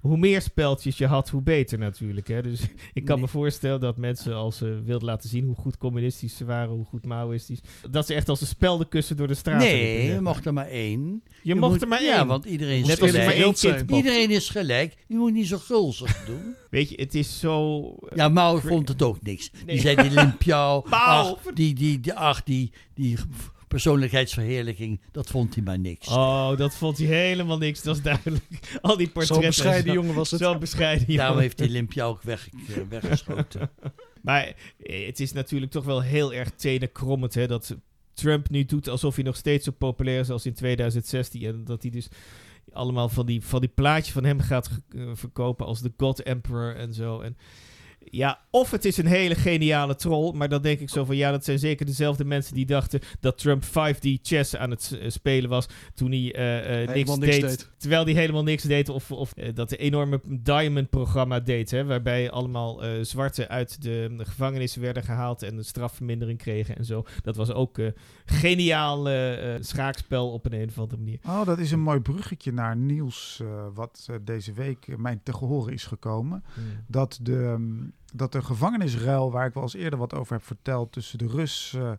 hoe meer speltjes je had, hoe beter natuurlijk. Hè? Dus ik kan me voorstellen dat mensen als ze wilden laten zien hoe goed communistisch ze waren, hoe goed Maoïstisch, dat ze echt als een speldenkussen door de straat Nee, je mocht er maar één. Je, Je mocht moet- er maar één. Ja, want iedereen is Net als maar gelijk. één kind. Iedereen is gelijk. Je moet niet zo gulzig doen. Weet je, het is zo... Ja, Mao vond het ook niks. Nee. Die zei die Limpiao, ach, die, die, die, ach, die, die persoonlijkheidsverheerlijking, dat vond hij maar niks. Oh, dat vond hij helemaal niks, dat is duidelijk. Al die Zo portretten. bescheiden jongen was het. Zo bescheiden jongen. Daarom heeft die Limpiao ook weg, eh, weggeschoten. Maar eh, het is natuurlijk toch wel heel erg tenenkrommend hè, dat Trump nu doet alsof hij nog steeds zo populair is als in 2016. En dat hij dus allemaal van die, van die plaatjes van hem gaat eh, verkopen als de God Emperor en zo. En ja, of het is een hele geniale troll, maar dan denk ik zo van ja, dat zijn zeker dezelfde mensen die dachten dat Trump 5D chess aan het eh, spelen was toen hij eh, eh, niks, deed. Terwijl hij helemaal niks deed of, of eh, dat enorme Diamond-programma deed, hè, waarbij allemaal zwarten uit de, de gevangenissen werden gehaald en een strafvermindering kregen en zo. Dat was ook geniaal schaakspel op een, een of andere manier. Oh, dat is een mooi bruggetje naar nieuws wat deze week mij te gehoren is gekomen. Dat de, ehm, dat de gevangenisruil, waar ik wel eens eerder wat over heb verteld, tussen de Rus, eh,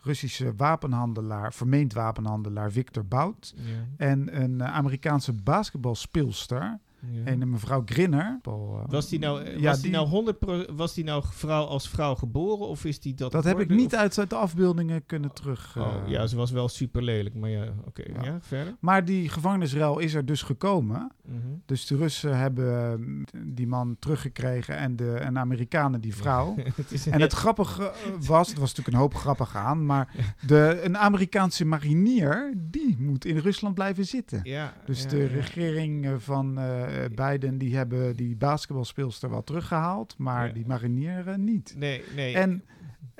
Russische wapenhandelaar, vermeend wapenhandelaar Victor Bout Ja. en een eh, Amerikaanse basketbalspeelster, Ja. En een mevrouw Grinner. Paul, eh, Was die nou, eh, ja, was die die- nou 100 pro- was die nou vrouw als vrouw geboren of is die dat? dat heb ik niet Of- uit de afbeeldingen kunnen terug. Oh, eh, ja, ze was wel super lelijk, maar ja, oké. Ja. Ja. verder. Maar die gevangenisruil is er dus gekomen. Mhm. Dus de Russen hebben eh, die man teruggekregen en de, en de Amerikanen die vrouw. het is En het grappige eh, was, het was natuurlijk een hoop grappig aan, maar de, een Amerikaanse marinier, die moet in Rusland blijven zitten. ja, Dus ja, de regering eh, van eh Biden, die hebben die basketbalspeelster wel teruggehaald, maar Ja. die marinier eh, niet. Nee, nee. En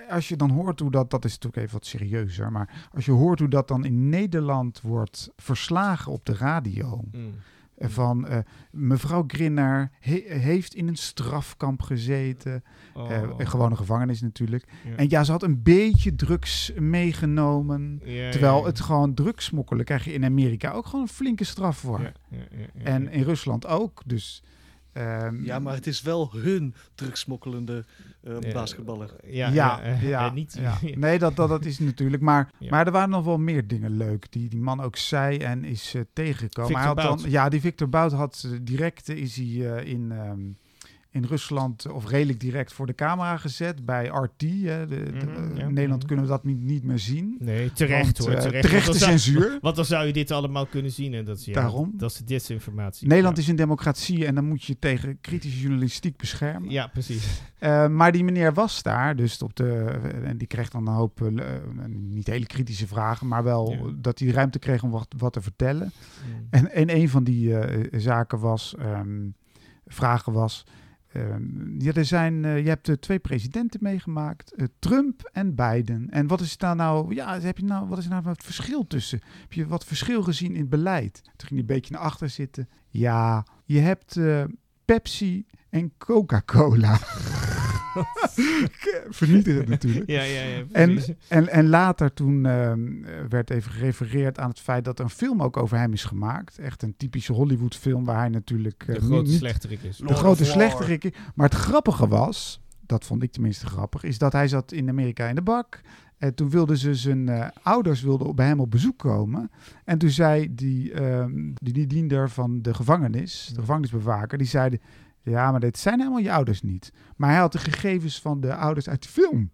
als je dan hoort hoe dat, dat is natuurlijk even wat serieuzer, maar als je hoort hoe dat dan in Nederland wordt verslagen op de radio, Mm. Van eh, mevrouw Grinner he- heeft in een strafkamp gezeten, Oh. eh, een gewone gevangenis natuurlijk. Ja. En ja, ze had een beetje drugs meegenomen. Ja, Terwijl ja, het gewoon drugsmokkelen krijg je in Amerika ook gewoon een flinke straf voor. En in Rusland ook. Dus ehm, Ja, maar het is wel hun drugsmokkelende Ja, basketballer. Ja, ja, ja, ja, eh, eh, niet. ja. Nee, dat, dat, dat is natuurlijk. Maar, Ja. maar er waren nog wel meer dingen leuk die die man ook zei en is eh, tegengekomen. Victor hij had dan, ja, die Victor Bout had direct is hij eh, in, ehm, in Rusland, of redelijk direct voor de camera gezet bij RT. hè. De, de- Mhm, ja. In Nederland kunnen we dat niet, niet meer zien. Nee, terecht Want, hoor. eh, Terecht, dan zou- censuur. Want dan zou je dit allemaal kunnen zien. En dat is, ja, Daarom. Dat is disinformatie. Nederland ja. is een democratie en dan moet je tegen kritische journalistiek beschermen. Ja, precies. Eh, maar die meneer was daar, dus op de, en die kreeg dan een hoop, eh, eh, niet hele kritische vragen, maar wel Ja. dat hij ruimte kreeg om wat, wat te vertellen. Mm. En, en een van die eh, zaken was, ehm, vragen was, ja, er zijn, eh, je hebt eh, twee presidenten meegemaakt, eh, Trump en Biden. En wat is daar nou, ja, heb je nou, wat is nou het verschil tussen? Heb je wat verschil gezien in beleid? Toen ging hij een beetje naar achter zitten. Ja, je hebt Pepsi en Coca-Cola. Vernietigend natuurlijk. Ja, ja, ja. En, precies. en, en later toen ehm, eh, werd even gerefereerd aan het feit dat er een film ook over hem is gemaakt. Echt een typische Hollywood film waar hij natuurlijk eh, de niet- grote niet slechterik is. de grote slechterik is. Maar het grappige was, dat vond ik tenminste grappig, is dat hij zat in Amerika in de bak. En toen wilden ze zijn eh, ouders wilden bij hem op bezoek komen. En toen zei die, ehm, die, die diender van de gevangenis, de gevangenisbewaker, die zeiden... Ja, maar dit zijn helemaal je ouders niet. Maar hij had de gegevens van de ouders uit de film.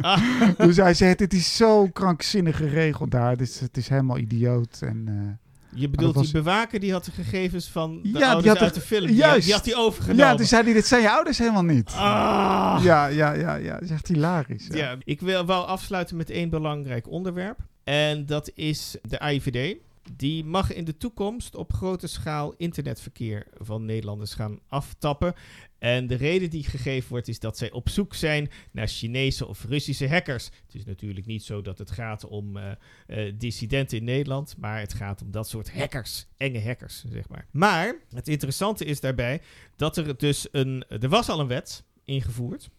Ah, Dus hij zei, het is zo krankzinnig geregeld daar. Het is, het is helemaal idioot. En, eh, je bedoelt was- die bewaker die had de gegevens van de Ja, die ouders had uit de- de film. Juist. die had hij overgenomen. ja, toen zei hij, dit zijn je ouders helemaal niet. Ah. Ja, ja, ja, ja. Dat is echt hilarisch. Ja. Ja, ik wil wel afsluiten met één belangrijk onderwerp. En dat is de AIVD. Die mag in de toekomst op grote schaal internetverkeer van Nederlanders gaan aftappen. En de reden die gegeven wordt is dat zij op zoek zijn naar Chinese of Russische hackers. Het is natuurlijk niet zo dat het gaat om eh, dissidenten in Nederland, maar het gaat om dat soort hackers, enge hackers, zeg maar. Maar het interessante is daarbij dat er dus een, er was al een wet ingevoerd.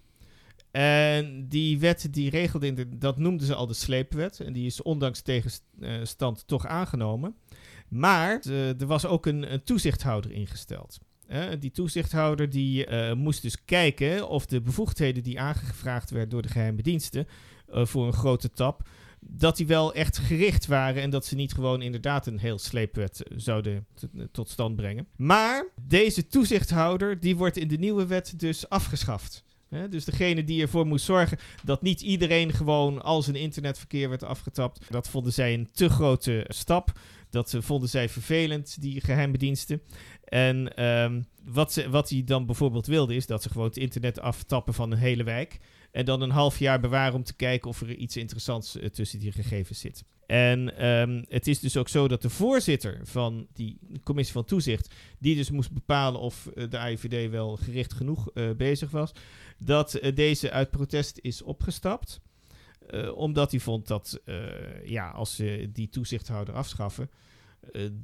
En die wet die regelde, in dat noemden ze al de sleepwet. En die is ondanks tegenstand toch aangenomen. Maar eh, er was ook een, toezichthouder ingesteld. Die toezichthouder die, eh, moest dus kijken of de bevoegdheden die aangevraagd werden door de geheime diensten eh, voor een grote tap, dat die wel echt gericht waren en dat ze niet gewoon inderdaad een heel sleepwet zouden tot stand brengen. Maar deze toezichthouder die wordt in de nieuwe wet dus afgeschaft. Dus degene die ervoor moest zorgen dat niet iedereen gewoon al zijn internetverkeer werd afgetapt. Dat vonden zij een te grote stap. Dat eh, vonden zij vervelend, die geheime diensten. En ehm, wat, ze, wat hij dan bijvoorbeeld wilde, is dat ze gewoon het internet aftappen van een hele wijk. En dan een half jaar bewaren om te kijken of er iets interessants eh, tussen die gegevens zit. En ehm, het is dus ook zo dat de voorzitter van die commissie van toezicht, die dus moest bepalen of eh, de AIVD wel gericht genoeg eh, bezig was, dat eh, deze uit protest is opgestapt. Omdat hij vond dat ja, als ze die toezichthouder afschaffen,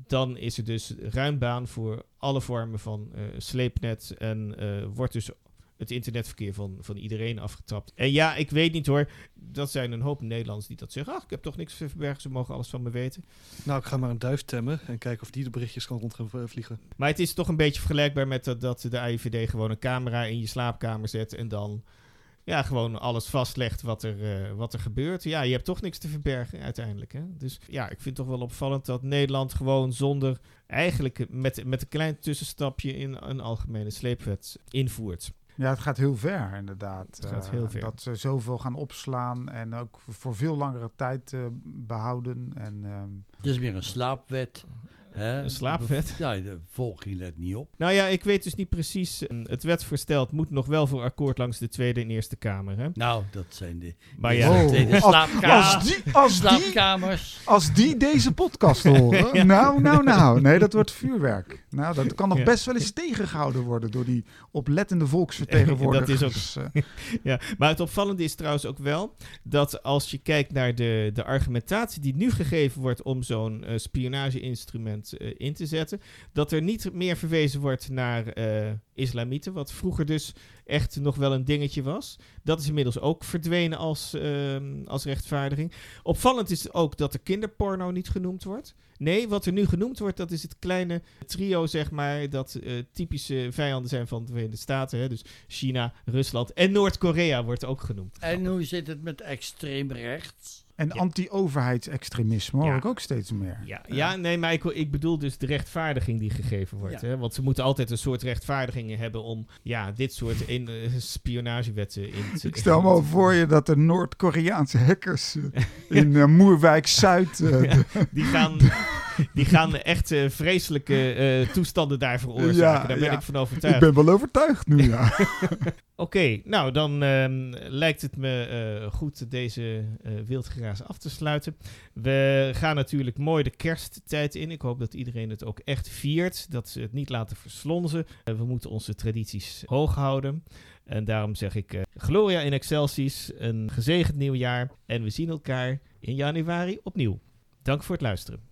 dan is er dus ruim baan voor alle vormen van sleepnet en wordt dus het internetverkeer van, van iedereen afgetapt. En ja, ik weet niet hoor, dat zijn een hoop Nederlanders die dat zeggen. Ach, ik heb toch niks te verbergen, ze mogen alles van me weten. Nou, ik ga maar een duif temmen en kijken of die de berichtjes kan rond gaan eh, vliegen. Maar het is toch een beetje vergelijkbaar met dat, dat de AIVD gewoon een camera in je slaapkamer zet en dan ja, gewoon alles vastlegt wat er, eh, wat er gebeurt. Ja, je hebt toch niks te verbergen uiteindelijk. Hè? Dus ja, ik vind het toch wel opvallend dat Nederland gewoon zonder eigenlijk met, met een klein tussenstapje in een algemene sleepwet invoert. Ja, het gaat heel ver inderdaad. Het gaat Eh, heel ver. Dat ze zoveel gaan opslaan en ook voor veel langere tijd eh, behouden. En, ehm, Het is meer een slaapwet. Hè? Een slaapwet? Ja, de volging let niet op. Nou ja, ik weet dus niet precies. eh, Het wetsvoorstel moet nog wel voor akkoord langs de Tweede en Eerste Kamer. Hè? Nou, dat zijn de, Maar de ja, Oh. tweede Als- die, als, die, slaapkamers. als die deze podcast horen, nou, nou, nou. Nee, dat wordt vuurwerk. Nou, dat kan nog Ja. best wel eens tegengehouden worden door die oplettende volksvertegenwoordigers. Eh, Ja, maar het opvallende is trouwens ook wel dat als je kijkt naar de, de argumentatie die nu gegeven wordt om zo'n eh, spionage-instrument eh, in te zetten, dat er niet meer verwezen wordt naar eh, islamieten, wat vroeger dus echt nog wel een dingetje was. Dat is inmiddels ook verdwenen als, ehm, als rechtvaardiging. Opvallend is ook dat de kinderporno niet genoemd wordt. Nee, wat er nu genoemd wordt, dat is het kleine trio, zeg maar, dat eh, typische vijanden zijn van de Verenigde Staten. Hè? Dus China, Rusland en Noord-Korea wordt ook genoemd. En hoe zit het met extreem rechts? En Ja. anti-overheidsextremisme hoor Ja. ik ook steeds meer. Ja, ja, nee, maar ik, ik bedoel dus de rechtvaardiging die gegeven wordt. Ja. Hè? Want ze moeten altijd een soort rechtvaardigingen hebben om ja, dit soort in, eh, spionagewetten in te Ik stel me al voor je dat de Noord-Koreaanse hackers eh, in eh, Moerwijk-Zuid... eh, Die gaan, die gaan echt eh, vreselijke eh, toestanden daar veroorzaken. Ja, daar ben ja. ik van ik overtuigd. ben wel overtuigd nu, ja. Oké, nou dan ehm, lijkt het me eh, goed deze eh af te sluiten. We gaan natuurlijk mooi de kersttijd in. Ik hoop dat iedereen het ook echt viert. Dat ze het niet laten verslonzen. Eh, we moeten onze tradities hoog houden. En daarom zeg ik eh, Gloria in Excelsis, een gezegend nieuwjaar. En we zien elkaar in januari opnieuw. Dank voor het luisteren.